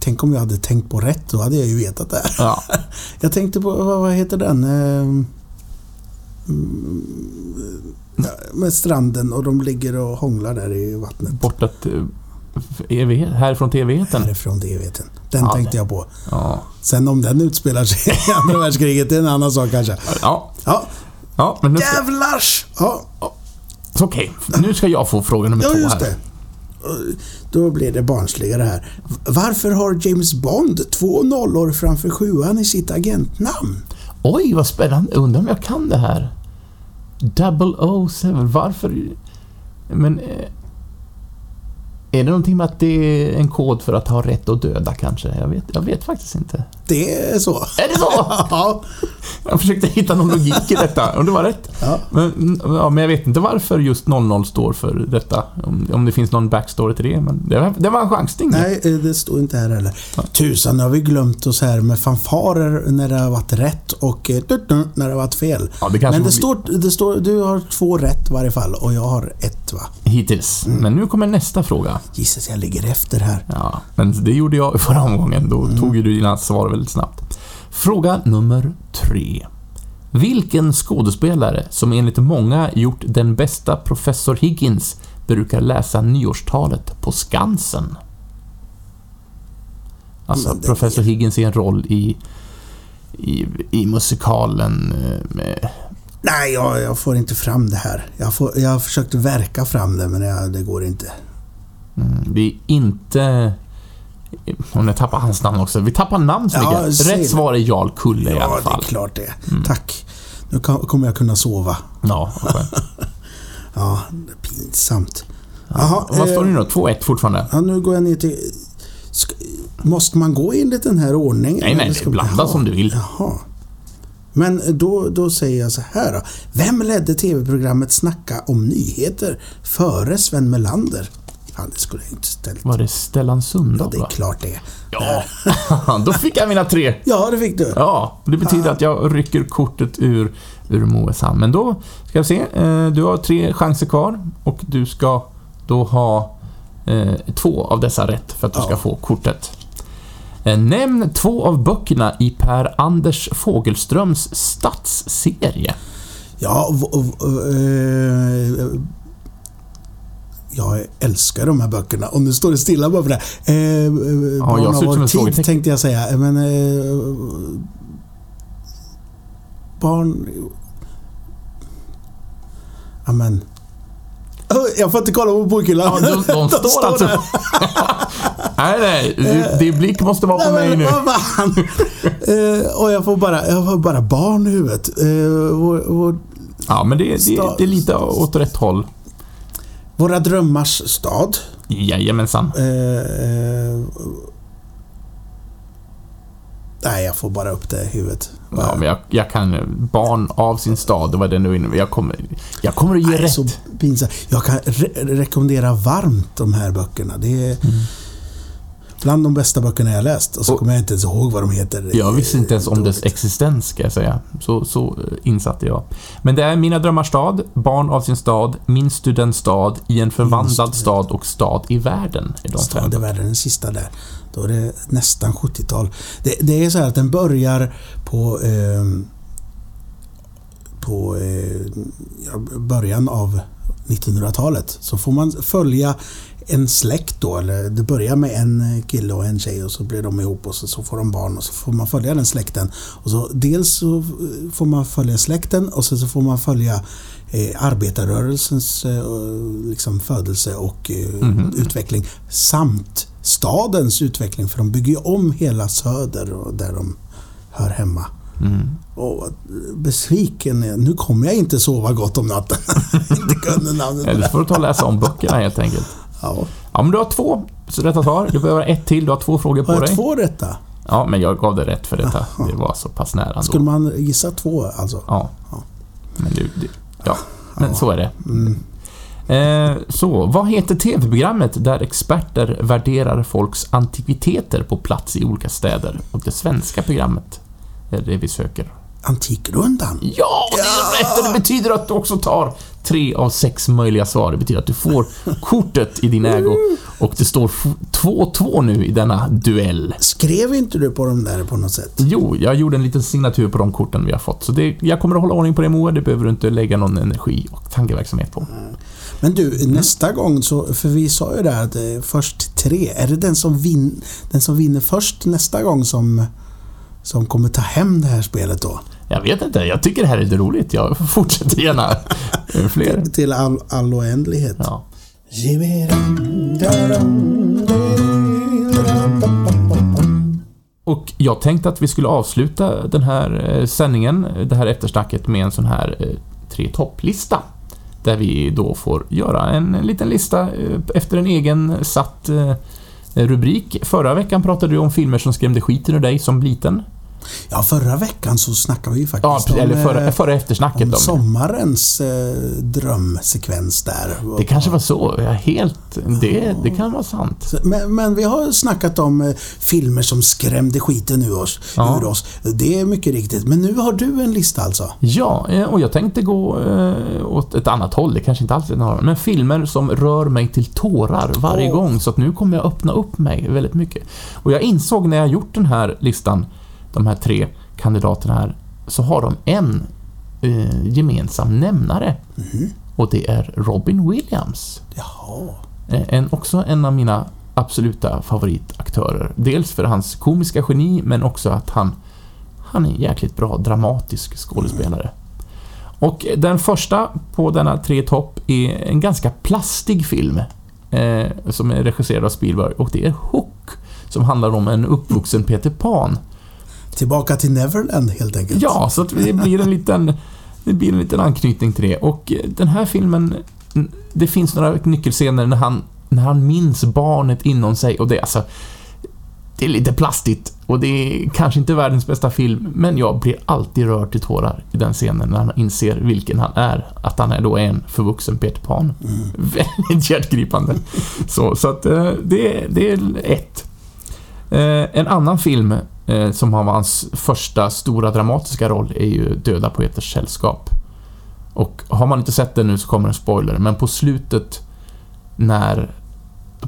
[SPEAKER 2] Tänk om jag hade tänkt på rätt, då hade jag ju vetat det här.
[SPEAKER 1] Ja. [LAUGHS]
[SPEAKER 2] Jag tänkte på... Vad, vad heter den? Mm, med stranden och de ligger och hånglar där i vattnet.
[SPEAKER 1] Evighet, härifrån till evigheten.
[SPEAKER 2] Härifrån till evigheten. Den
[SPEAKER 1] Ja,
[SPEAKER 2] tänkte jag på.
[SPEAKER 1] Ja.
[SPEAKER 2] Sen om den utspelar sig i andra världskriget, det är en annan sak kanske.
[SPEAKER 1] Ja.
[SPEAKER 2] Ja,
[SPEAKER 1] Ja, men nu ska...
[SPEAKER 2] jävlars! Ja,
[SPEAKER 1] Okej, nu ska jag få fråga nummer
[SPEAKER 2] ja
[SPEAKER 1] två
[SPEAKER 2] just
[SPEAKER 1] här.
[SPEAKER 2] det. Då blir det barnsligare här. Varför har James Bond två nollor framför sjuan i sitt agentnamn?
[SPEAKER 1] Oj, vad spännande. Undrar om jag kan det här. 007, varför? Men... eh, Är det någonting med att det är en kod för att ha rätt att döda kanske? Jag vet, jag vet faktiskt inte.
[SPEAKER 2] Det är så.
[SPEAKER 1] Är det så? [LAUGHS]
[SPEAKER 2] Ja,
[SPEAKER 1] Jag försökte hitta någon logik i detta, och det var rätt.
[SPEAKER 2] ja.
[SPEAKER 1] Men, ja, men jag vet inte varför just 00 står för detta. Om, om det finns någon backstory till det, men det var, det var en chansning.
[SPEAKER 2] Nej, eh, det står inte här heller. Tusan, nu har vi glömt oss här med fanfarer när det har varit rätt och eh, när det har varit fel.
[SPEAKER 1] Ja, det
[SPEAKER 2] Men det står, det står, du har två rätt i varje fall och jag har ett va?
[SPEAKER 1] Hittills.
[SPEAKER 2] Mm.
[SPEAKER 1] Men nu kommer nästa fråga.
[SPEAKER 2] Gissas jag ligger efter här.
[SPEAKER 1] Ja, men det gjorde jag i förra omgången. Då tog ju du dina svar väldigt snabbt. Fråga nummer tre. Vilken skådespelare som enligt många gjort den bästa Professor Higgins brukar läsa nyårstalet på Skansen? Alltså,
[SPEAKER 2] det
[SPEAKER 1] Professor Higgins i en roll i, i, i musikalen eh, med...
[SPEAKER 2] Nej, jag, jag får inte fram det här. Jag, får, jag har försökt verka fram det men jag, det går inte.
[SPEAKER 1] Mm, det är inte... Om jag tappar hans namn också. Vi tappar namn så
[SPEAKER 2] Ja.
[SPEAKER 1] Rätt svar är Jarl Kulle i
[SPEAKER 2] Ja,
[SPEAKER 1] alla
[SPEAKER 2] det är
[SPEAKER 1] fall.
[SPEAKER 2] klart det.
[SPEAKER 1] Mm.
[SPEAKER 2] Tack. Nu kommer jag kunna sova.
[SPEAKER 1] Ja, skönt. [LAUGHS]
[SPEAKER 2] Ja, det är pinsamt. Jaha,
[SPEAKER 1] vad står det
[SPEAKER 2] eh,
[SPEAKER 1] nu då? 2-1 fortfarande?
[SPEAKER 2] Ja, nu går jag ner till... Ska, måste man gå enligt den här ordningen?
[SPEAKER 1] Nej, nej,
[SPEAKER 2] ska-
[SPEAKER 1] blanda
[SPEAKER 2] Jaha,
[SPEAKER 1] som du vill.
[SPEAKER 2] Jaha. Men då, då säger jag så här då. Vem ledde tv-programmet Snacka om nyheter före Sven Melander? Fan, det skulle jag inte ställt.
[SPEAKER 1] Var det Stellan
[SPEAKER 2] Ja,
[SPEAKER 1] Sundal
[SPEAKER 2] det är klart det.
[SPEAKER 1] Ja, [LAUGHS] då fick jag mina tre.
[SPEAKER 2] Ja, det fick du.
[SPEAKER 1] Ja, det betyder att jag rycker kortet ur, ur Moes hand. Men då ska vi se. eh, Du har tre chanser kvar och du ska då ha eh, två av dessa rätt för att du
[SPEAKER 2] Ja.
[SPEAKER 1] ska få kortet. Eh, Nämn två av böckerna i Per-Anders Fogelströms stadsserie.
[SPEAKER 2] Ja, v- v- eh, jag älskar de här böckerna. Och nu står det stilla bara för det. Eh, eh, Barn
[SPEAKER 1] jag ser ut
[SPEAKER 2] av
[SPEAKER 1] som
[SPEAKER 2] vår tid tänkte jag säga. Men... Eh, barn... Amen. Oh, jag får inte kolla på bokhyllan.
[SPEAKER 1] Ja, de, de [LAUGHS] står alltså... [LAUGHS] nej, nej. Din blick måste vara på
[SPEAKER 2] Nej,
[SPEAKER 1] mig nu.
[SPEAKER 2] vad fan. eh, och jag får bara, jag får bara barn i huvudet. Eh, vår, vår,
[SPEAKER 1] Ja, men det, det, det är lite åt rätt håll.
[SPEAKER 2] Våra drömmars stad.
[SPEAKER 1] Jajamensan.
[SPEAKER 2] Eh, eh, nej, jag får bara upp det i huvudet.
[SPEAKER 1] Ja, men jag, jag kan... Barn av sin stad, det var det nu inne. Jag kommer, jag kommer att ge
[SPEAKER 2] Nej,
[SPEAKER 1] rätt.
[SPEAKER 2] så pinsamt. Jag kan re rekommendera varmt de här böckerna. Det är bland de bästa böckerna jag läst. Och så
[SPEAKER 1] Och-
[SPEAKER 2] kommer jag inte ens ihåg vad de heter.
[SPEAKER 1] Jag visste inte ens om dess
[SPEAKER 2] Dåligt.
[SPEAKER 1] existens, ska jag säga. Så, så eh, insatte jag. Men det är Mina drömmars stad, Barn av sin stad, Minns du den stad, I en förvandlad stad och Stad i världen. Är de fem.
[SPEAKER 2] Stad i världen, den sista där. Då är det nästan 70-tal. Det, det är så här att den börjar på ehm, på eh, ja, början av 1900-talet. Så får man följa en släkt då, eller det börjar med en kille och en tjej och så blir de ihop och så, så får de barn och så får man följa den släkten. Och så, dels så eh, får man följa släkten och sen så får man följa eh, arbetarrörelsens eh, liksom födelse och eh,
[SPEAKER 1] Mhm.
[SPEAKER 2] utveckling samt stadens utveckling för de bygger ju om hela söder och där de hör hemma.
[SPEAKER 1] Mm.
[SPEAKER 2] Och vad besviken är. Nu kommer jag inte sova gott om natten. [LAUGHS] inte kunde namnet
[SPEAKER 1] Eller får du ta och läsa om böckerna helt enkelt.
[SPEAKER 2] Ja.
[SPEAKER 1] Ja, men du har två rätta svar. Du behöver ett till. Du har två frågor på
[SPEAKER 2] Har jag
[SPEAKER 1] dig.
[SPEAKER 2] två rätta?
[SPEAKER 1] Ja, men jag gav dig rätt för detta. Det var så pass nära
[SPEAKER 2] Skulle
[SPEAKER 1] ändå.
[SPEAKER 2] man gissa två alltså?
[SPEAKER 1] Ja.
[SPEAKER 2] Ja.
[SPEAKER 1] Men du, du ja. Men så är det.
[SPEAKER 2] Mm.
[SPEAKER 1] Eh, så, vad heter TV-programmet där experter värderar folks antikviteter på plats i olika städer? Och det svenska programmet är det vi söker.
[SPEAKER 2] Antikrundan?
[SPEAKER 1] Ja, det är rätt! Och Det betyder att du också tar tre av sex möjliga svar. Det betyder att du får kortet i din ägo. Och det står f- 2-2 nu i denna duell.
[SPEAKER 2] Skrev inte du på dem där på något sätt?
[SPEAKER 1] Jo, jag gjorde en liten signatur på de korten vi har fått. Så det, jag kommer att hålla ordning på det Moa. Det behöver du inte lägga någon energi och tankeverksamhet på.
[SPEAKER 2] Men du, nästa gång så, för vi sa ju där att det är först tre. Är det den som, vin, den som vinner först nästa gång som, som kommer ta hem det här spelet då?
[SPEAKER 1] Jag vet inte, jag tycker det här är lite roligt. Jag fortsätter gärna. [LAUGHS] Fler.
[SPEAKER 2] Till all, all oändlighet.
[SPEAKER 1] Ja. Och jag tänkte att vi skulle avsluta den här eh, sändningen, det här eftersnacket, med en sån här eh, tre topplista. Där vi då får göra en, en liten lista eh, efter en egen satt rubrik. Förra veckan pratade du om filmer som skrämde skiten ur dig som liten.
[SPEAKER 2] Ja, förra veckan så snackade vi ju
[SPEAKER 1] Ja,
[SPEAKER 2] faktiskt
[SPEAKER 1] eller
[SPEAKER 2] om,
[SPEAKER 1] förra,
[SPEAKER 2] eh,
[SPEAKER 1] förra eftersnacket.
[SPEAKER 2] om
[SPEAKER 1] Om
[SPEAKER 2] sommarens eh, drömsekvens där.
[SPEAKER 1] det kanske var så. Ja, helt... Det, det kan vara sant.
[SPEAKER 2] Men, men vi har snackat om eh, filmer som skrämde skiten ur oss,
[SPEAKER 1] Ja.
[SPEAKER 2] ur oss. Det är mycket riktigt. Men nu har du en lista alltså?
[SPEAKER 1] Ja, eh, och jag tänkte gå eh, åt ett annat håll. Det kanske inte alls är något, men filmer som rör mig till tårar varje
[SPEAKER 2] Åh.
[SPEAKER 1] gång. Så att nu kommer jag öppna upp mig väldigt mycket. Och jag insåg när jag gjort den här listan, de här tre kandidaterna här, så har de en eh, gemensam nämnare. Och det är Robin Williams.
[SPEAKER 2] Jaha.
[SPEAKER 1] Eh, En, också en av mina absoluta favoritaktörer. Dels för hans komiska geni, men också att han, han är en jäkligt bra dramatisk skådespelare. Och den första på denna tre topp är en ganska plastig film eh, som är regisserad av Spielberg och det är Hook som handlar om en uppvuxen Peter Pan.
[SPEAKER 2] Tillbaka till Neverland helt enkelt.
[SPEAKER 1] Ja, så det blir en liten, det blir en liten anknytning till det. Och eh, den här filmen, det finns några nyckelscener när han, när han minns barnet inom sig och det är alltså, det är lite plastigt och det är kanske inte världens bästa film, men jag blir alltid rörd till tårar i den scenen när han inser vilken han är. Att han är då en förvuxen Peter Pan. [LAUGHS] Väldigt hjärtgripande. Så, så att eh, det, det är ett. Eh, En annan film eh, som har hans första stora dramatiska roll är ju Döda poeters sällskap. Och har man inte sett den nu så kommer en spoiler, men på slutet när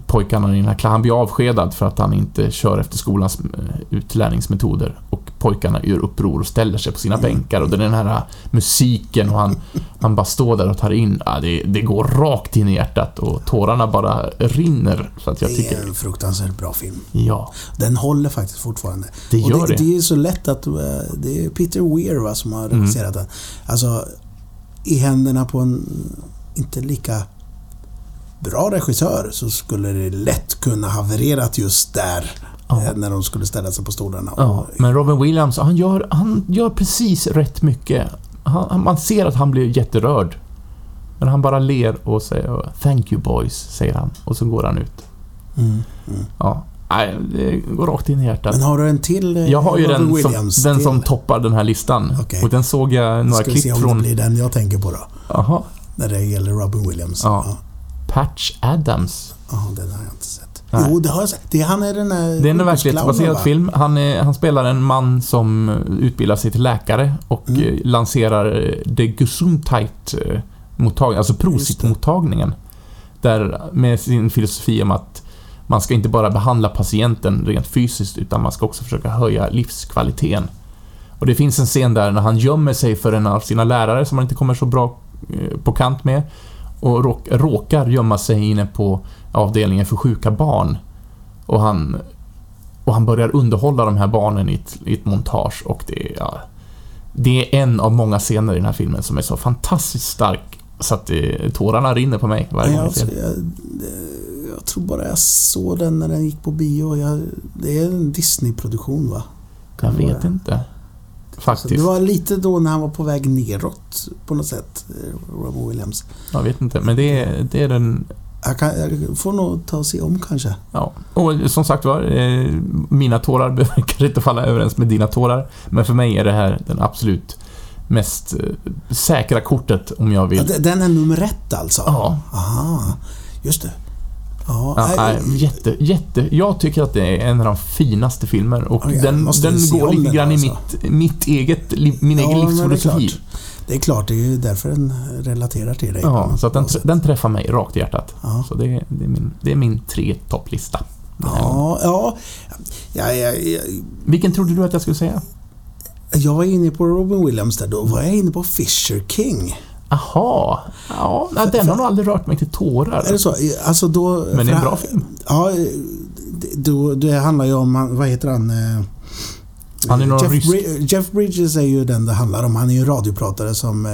[SPEAKER 1] pojkarna i den här klassen, han blir avskedad för att han inte kör efter skolans eh, utlärningsmetoder och pojkarna gör uppror och ställer sig på sina bänkar och det är den här musiken och han, [LAUGHS] han bara står där och tar in, ja, det, det går rakt in i hjärtat och tårarna bara rinner. Så att jag
[SPEAKER 2] Det är
[SPEAKER 1] tycker,
[SPEAKER 2] en fruktansvärt bra film.
[SPEAKER 1] ja,
[SPEAKER 2] Den håller faktiskt fortfarande.
[SPEAKER 1] Det
[SPEAKER 2] och
[SPEAKER 1] gör
[SPEAKER 2] det,
[SPEAKER 1] det.
[SPEAKER 2] det är så lätt att... eh, Det är Peter Weir va, som har
[SPEAKER 1] Mm.
[SPEAKER 2] regisserat den. Alltså, i händerna på en inte lika bra regissör så skulle det lätt kunna havererat just där.
[SPEAKER 1] Ja.
[SPEAKER 2] eh, När de skulle ställa sig på stolarna.
[SPEAKER 1] Ja, men Robin Williams, han gör, han gör precis rätt mycket. Han, man ser att han blir jätterörd. Men han bara ler och säger “Thank you boys”, säger han. Och så går han ut.
[SPEAKER 2] Mm. Mm.
[SPEAKER 1] Ja. Nej, det går rakt in i hjärtat.
[SPEAKER 2] Men har du en till eh,
[SPEAKER 1] Jag har ju
[SPEAKER 2] Robin
[SPEAKER 1] den,
[SPEAKER 2] Williams
[SPEAKER 1] som, den
[SPEAKER 2] till?
[SPEAKER 1] som toppar den här listan.
[SPEAKER 2] Okej.
[SPEAKER 1] Och den såg jag några
[SPEAKER 2] Ska vi se
[SPEAKER 1] klipp
[SPEAKER 2] om
[SPEAKER 1] från...
[SPEAKER 2] det blir den jag tänker på då.
[SPEAKER 1] Jaha.
[SPEAKER 2] När det gäller Robin Williams.
[SPEAKER 1] Ja.
[SPEAKER 2] ja.
[SPEAKER 1] Patch Adams.
[SPEAKER 2] Ja, den har jag inte sett.
[SPEAKER 1] Nej.
[SPEAKER 2] Jo, det har jag sett. Det, han är den där
[SPEAKER 1] Det är en verklighetsbaserad film. Han, är, han spelar en man som utbildar sig till läkare och
[SPEAKER 2] Mm.
[SPEAKER 1] eh, lanserar eh, det Gesundheit-mottagningen, alltså Prosit-mottagningen. Där med sin filosofi om att man ska inte bara behandla patienten rent fysiskt utan man ska också försöka höja livskvaliteten. Och det finns en scen där när han gömmer sig för en av sina lärare som han inte kommer så bra eh, på kant med och råk, råkar gömma sig inne på avdelningen för sjuka barn. Och han, och han börjar underhålla de här barnen i ett, i ett montage och det är, ja, det är en av många scener i den här filmen som är så fantastiskt stark så att det, tårarna rinner på mig varje gång jag
[SPEAKER 2] alltså,
[SPEAKER 1] ser den.
[SPEAKER 2] jag, det- jag tror bara jag såg den när den gick på bio. Jag, det är en Disney-produktion va?
[SPEAKER 1] Jag
[SPEAKER 2] Kan det
[SPEAKER 1] vet
[SPEAKER 2] vara?
[SPEAKER 1] inte. Faktiskt.
[SPEAKER 2] det var lite då när han var på väg neråt på något sätt, eh, Robin Williams.
[SPEAKER 1] Jag vet inte, men det är, det är den...
[SPEAKER 2] Jag, kan, jag får nog ta och se om kanske.
[SPEAKER 1] Ja. Och som sagt var, eh, mina tårar [LAUGHS] kanske inte falla överens med dina tårar. Men för mig är det här den absolut mest eh, säkra kortet om jag
[SPEAKER 2] Ja,
[SPEAKER 1] vill.
[SPEAKER 2] de- den är nummer ett alltså?
[SPEAKER 1] Ja.
[SPEAKER 2] Aha, just det. Ja,
[SPEAKER 1] Ja,
[SPEAKER 2] nej,
[SPEAKER 1] jätte, jätte. Jag tycker att det är en av de finaste filmer och
[SPEAKER 2] jag
[SPEAKER 1] den, den går lite grann i
[SPEAKER 2] alltså.
[SPEAKER 1] mitt, mitt eget, min egen
[SPEAKER 2] Ja, är
[SPEAKER 1] livsfilosofi.
[SPEAKER 2] klart. Det är klart, det är ju därför den relaterar till dig.
[SPEAKER 1] Ja, så att den, den träffar mig rakt i hjärtat.
[SPEAKER 2] Ja.
[SPEAKER 1] Så det, är- det, är min, det är min tre topplista.
[SPEAKER 2] Ja, ja, ja, ja, ja.
[SPEAKER 1] Vilken trodde du att jag skulle säga?
[SPEAKER 2] Jag var inne på Robin Williams där. Då var jag inne på Fisher King.
[SPEAKER 1] Aha. Ja, nej, den har nog aldrig rört mig till tårar.
[SPEAKER 2] Är det så? Alltså då...
[SPEAKER 1] Men det är en
[SPEAKER 2] för-
[SPEAKER 1] bra film.
[SPEAKER 2] Ja, det, då, det handlar ju om, vad heter han? eh,
[SPEAKER 1] Han är någon
[SPEAKER 2] Jeff,
[SPEAKER 1] rysk-
[SPEAKER 2] Bri- Jeff Bridges är ju den det handlar om. Han är ju en radiopratare som... eh,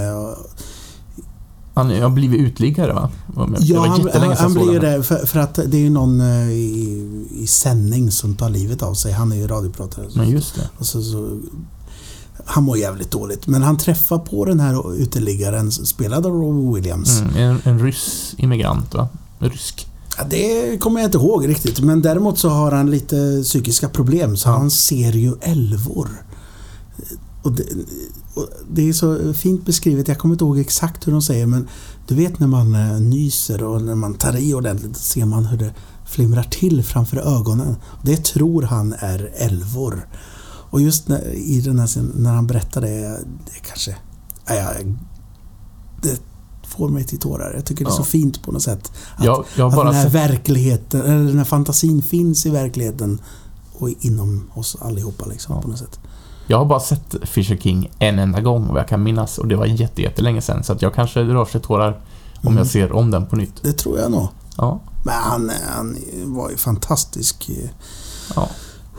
[SPEAKER 1] Han har blivit utliggare va? Det
[SPEAKER 2] Ja, han, han, han blir ju det för, för att det är ju någon eh, i, i sändning som tar livet av sig. Han är ju radiopratare.
[SPEAKER 1] Men just det.
[SPEAKER 2] Och så, så, han mår jävligt dåligt. Men han träffar på den här uteliggaren spelad av Robin Williams.
[SPEAKER 1] Mm, en, en ryss immigrant va? Rysk.
[SPEAKER 2] Ja, det kommer jag inte ihåg riktigt. Men däremot så har han lite psykiska problem. Så han ser ju älvor. Och det, och det är så fint beskrivet. Jag kommer inte ihåg exakt hur de säger men du vet när man eh, nyser och när man tar i ordentligt ser man hur det flimrar till framför ögonen. Det tror han är älvor. Och just när, i den här scenen, när han berättar det, det kanske... Ja, ja, det får mig till tårar. Jag tycker det är
[SPEAKER 1] Ja.
[SPEAKER 2] så fint på något sätt. Att,
[SPEAKER 1] Jag, jag
[SPEAKER 2] att den här
[SPEAKER 1] sett...
[SPEAKER 2] verkligheten, eller den här fantasin finns i verkligheten och inom oss allihopa liksom
[SPEAKER 1] Ja.
[SPEAKER 2] på något sätt.
[SPEAKER 1] Jag har bara sett Fisher King en enda gång vad jag kan minnas och det var jätte, jättelänge sedan så att jag kanske rör sig tårar om
[SPEAKER 2] Mm.
[SPEAKER 1] jag ser om den på nytt.
[SPEAKER 2] Det tror jag nog.
[SPEAKER 1] Ja.
[SPEAKER 2] Men han, han var ju fantastisk. eh,
[SPEAKER 1] ja.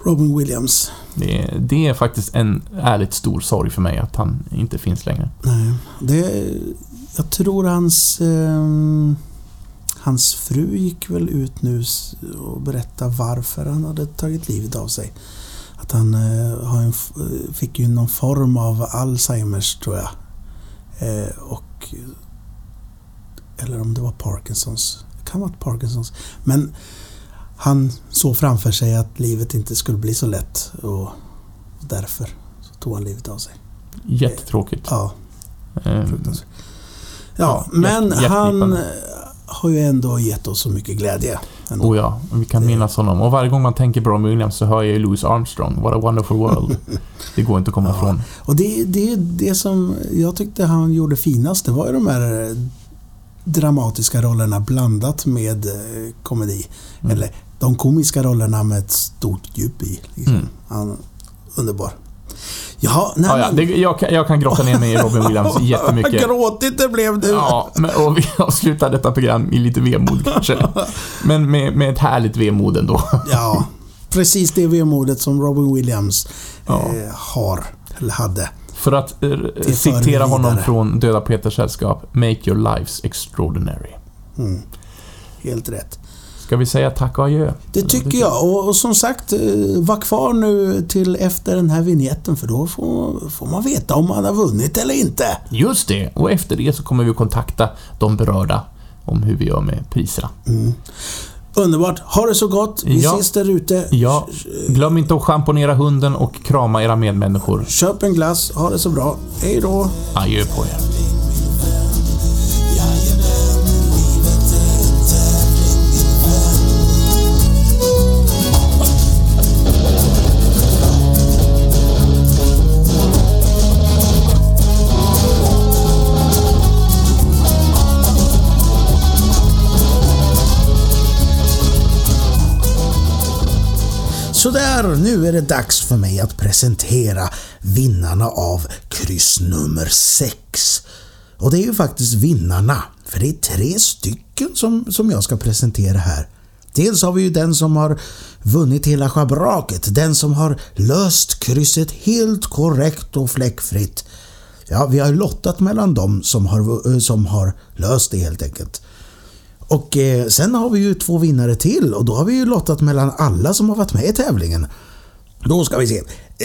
[SPEAKER 2] Robin Williams.
[SPEAKER 1] Det, är- det är faktiskt en ärligt stor sorg för mig att han inte finns längre.
[SPEAKER 2] Nej, det, jag tror hans... ehm, hans fru gick väl ut nu och berättade varför han hade tagit livet av sig. Att han eh, har en, eh, fick ju någon form av Alzheimers tror jag. Eh, och... Eller om det var Parkinsons. Det kan vara Parkinsons. Men han såg framför sig att livet inte skulle bli så lätt och därför så tog han livet av sig.
[SPEAKER 1] Jättetråkigt.
[SPEAKER 2] Ja,
[SPEAKER 1] Ehm,
[SPEAKER 2] fruktansvärt. Ja, men han har ju ändå gett oss så mycket glädje. Ändå.
[SPEAKER 1] Oh ja, vi kan minnas honom. Och varje gång man tänker på Robin Williams så hör jag ju Louis Armstrong. What a wonderful world. [LAUGHS] Det går inte att komma
[SPEAKER 2] Ja.
[SPEAKER 1] ifrån.
[SPEAKER 2] Och det, det, det som jag tyckte han gjorde finast, det var ju de här dramatiska rollerna blandat med eh, komedi.
[SPEAKER 1] Mm.
[SPEAKER 2] Eller de komiska rollerna med ett stort djup i. Liksom.
[SPEAKER 1] Mm.
[SPEAKER 2] Han, underbar. Jaha, nej
[SPEAKER 1] Ja, ja, det, jag, kan, jag kan grotta ner mig i Robin Williams [LAUGHS] jättemycket.
[SPEAKER 2] Gråtigt det blev du.
[SPEAKER 1] Ja, men, och vi avslutar detta program i lite vemod kanske. [LAUGHS] Men med, med ett härligt vemod ändå.
[SPEAKER 2] Ja, precis det vemodet som Robin Williams
[SPEAKER 1] Ja.
[SPEAKER 2] eh, har, eller hade.
[SPEAKER 1] För att eh, citera honom från Döda Peters sällskap, Make your lives extraordinary.
[SPEAKER 2] Mm. Helt rätt.
[SPEAKER 1] Ska vi säga tack och adjö?
[SPEAKER 2] Det tycker jag. Och, och som sagt, eh, var kvar nu till efter den här vignetten för då får, får man veta om man har vunnit eller inte.
[SPEAKER 1] Just det, och efter det så kommer vi kontakta de berörda om hur vi gör med priserna.
[SPEAKER 2] Underbart. Ha det så gott. Vi
[SPEAKER 1] Ja.
[SPEAKER 2] ses där ute.
[SPEAKER 1] Ja, glöm inte att schamponera hunden och krama era medmänniskor.
[SPEAKER 2] Köp en glass. Ha det så bra. Hej då.
[SPEAKER 1] Adjö på er.
[SPEAKER 2] Sådär, nu är det dags för mig att presentera vinnarna av kryss nummer 6. Och det är ju faktiskt vinnarna, för det är tre stycken som, som jag ska presentera här. Dels har vi ju den som har vunnit hela schabraket, den som har löst krysset helt korrekt och fläckfritt. Ja, vi har lottat mellan dem som har, som har löst det helt enkelt. Och eh, sen har vi ju två vinnare till och då har vi ju lottat mellan alla som har varit med i tävlingen. Då ska vi se. Eh,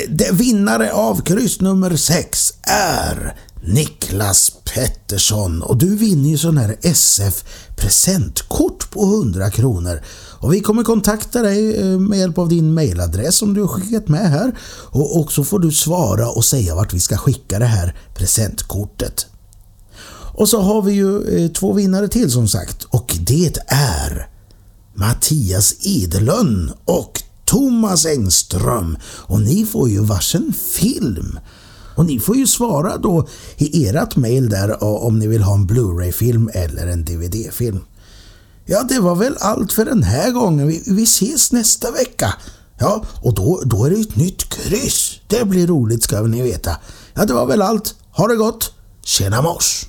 [SPEAKER 2] det- Vinnare av kryss nummer 6 är Niklas Pettersson och du vinner ju sån här SF presentkort på 100 kronor. Och vi kommer kontakta dig eh, med hjälp av din mailadress som du har skickat med här och, och så får du svara och säga vart vi ska skicka det här presentkortet. Och så har vi ju eh, två vinnare till som sagt och det är Mattias Edelön och Thomas Engström. Och ni får ju varsin film. Och ni får ju svara då i ert mail där eh, om ni vill ha en Blu-ray-film eller en DVD-film. Ja, det var väl allt för den här gången. Vi, vi ses nästa vecka. Ja, och då, då är det ett nytt kryss. Det blir roligt ska ni veta. Ja, det var väl allt. Ha det gott. Tjena mors!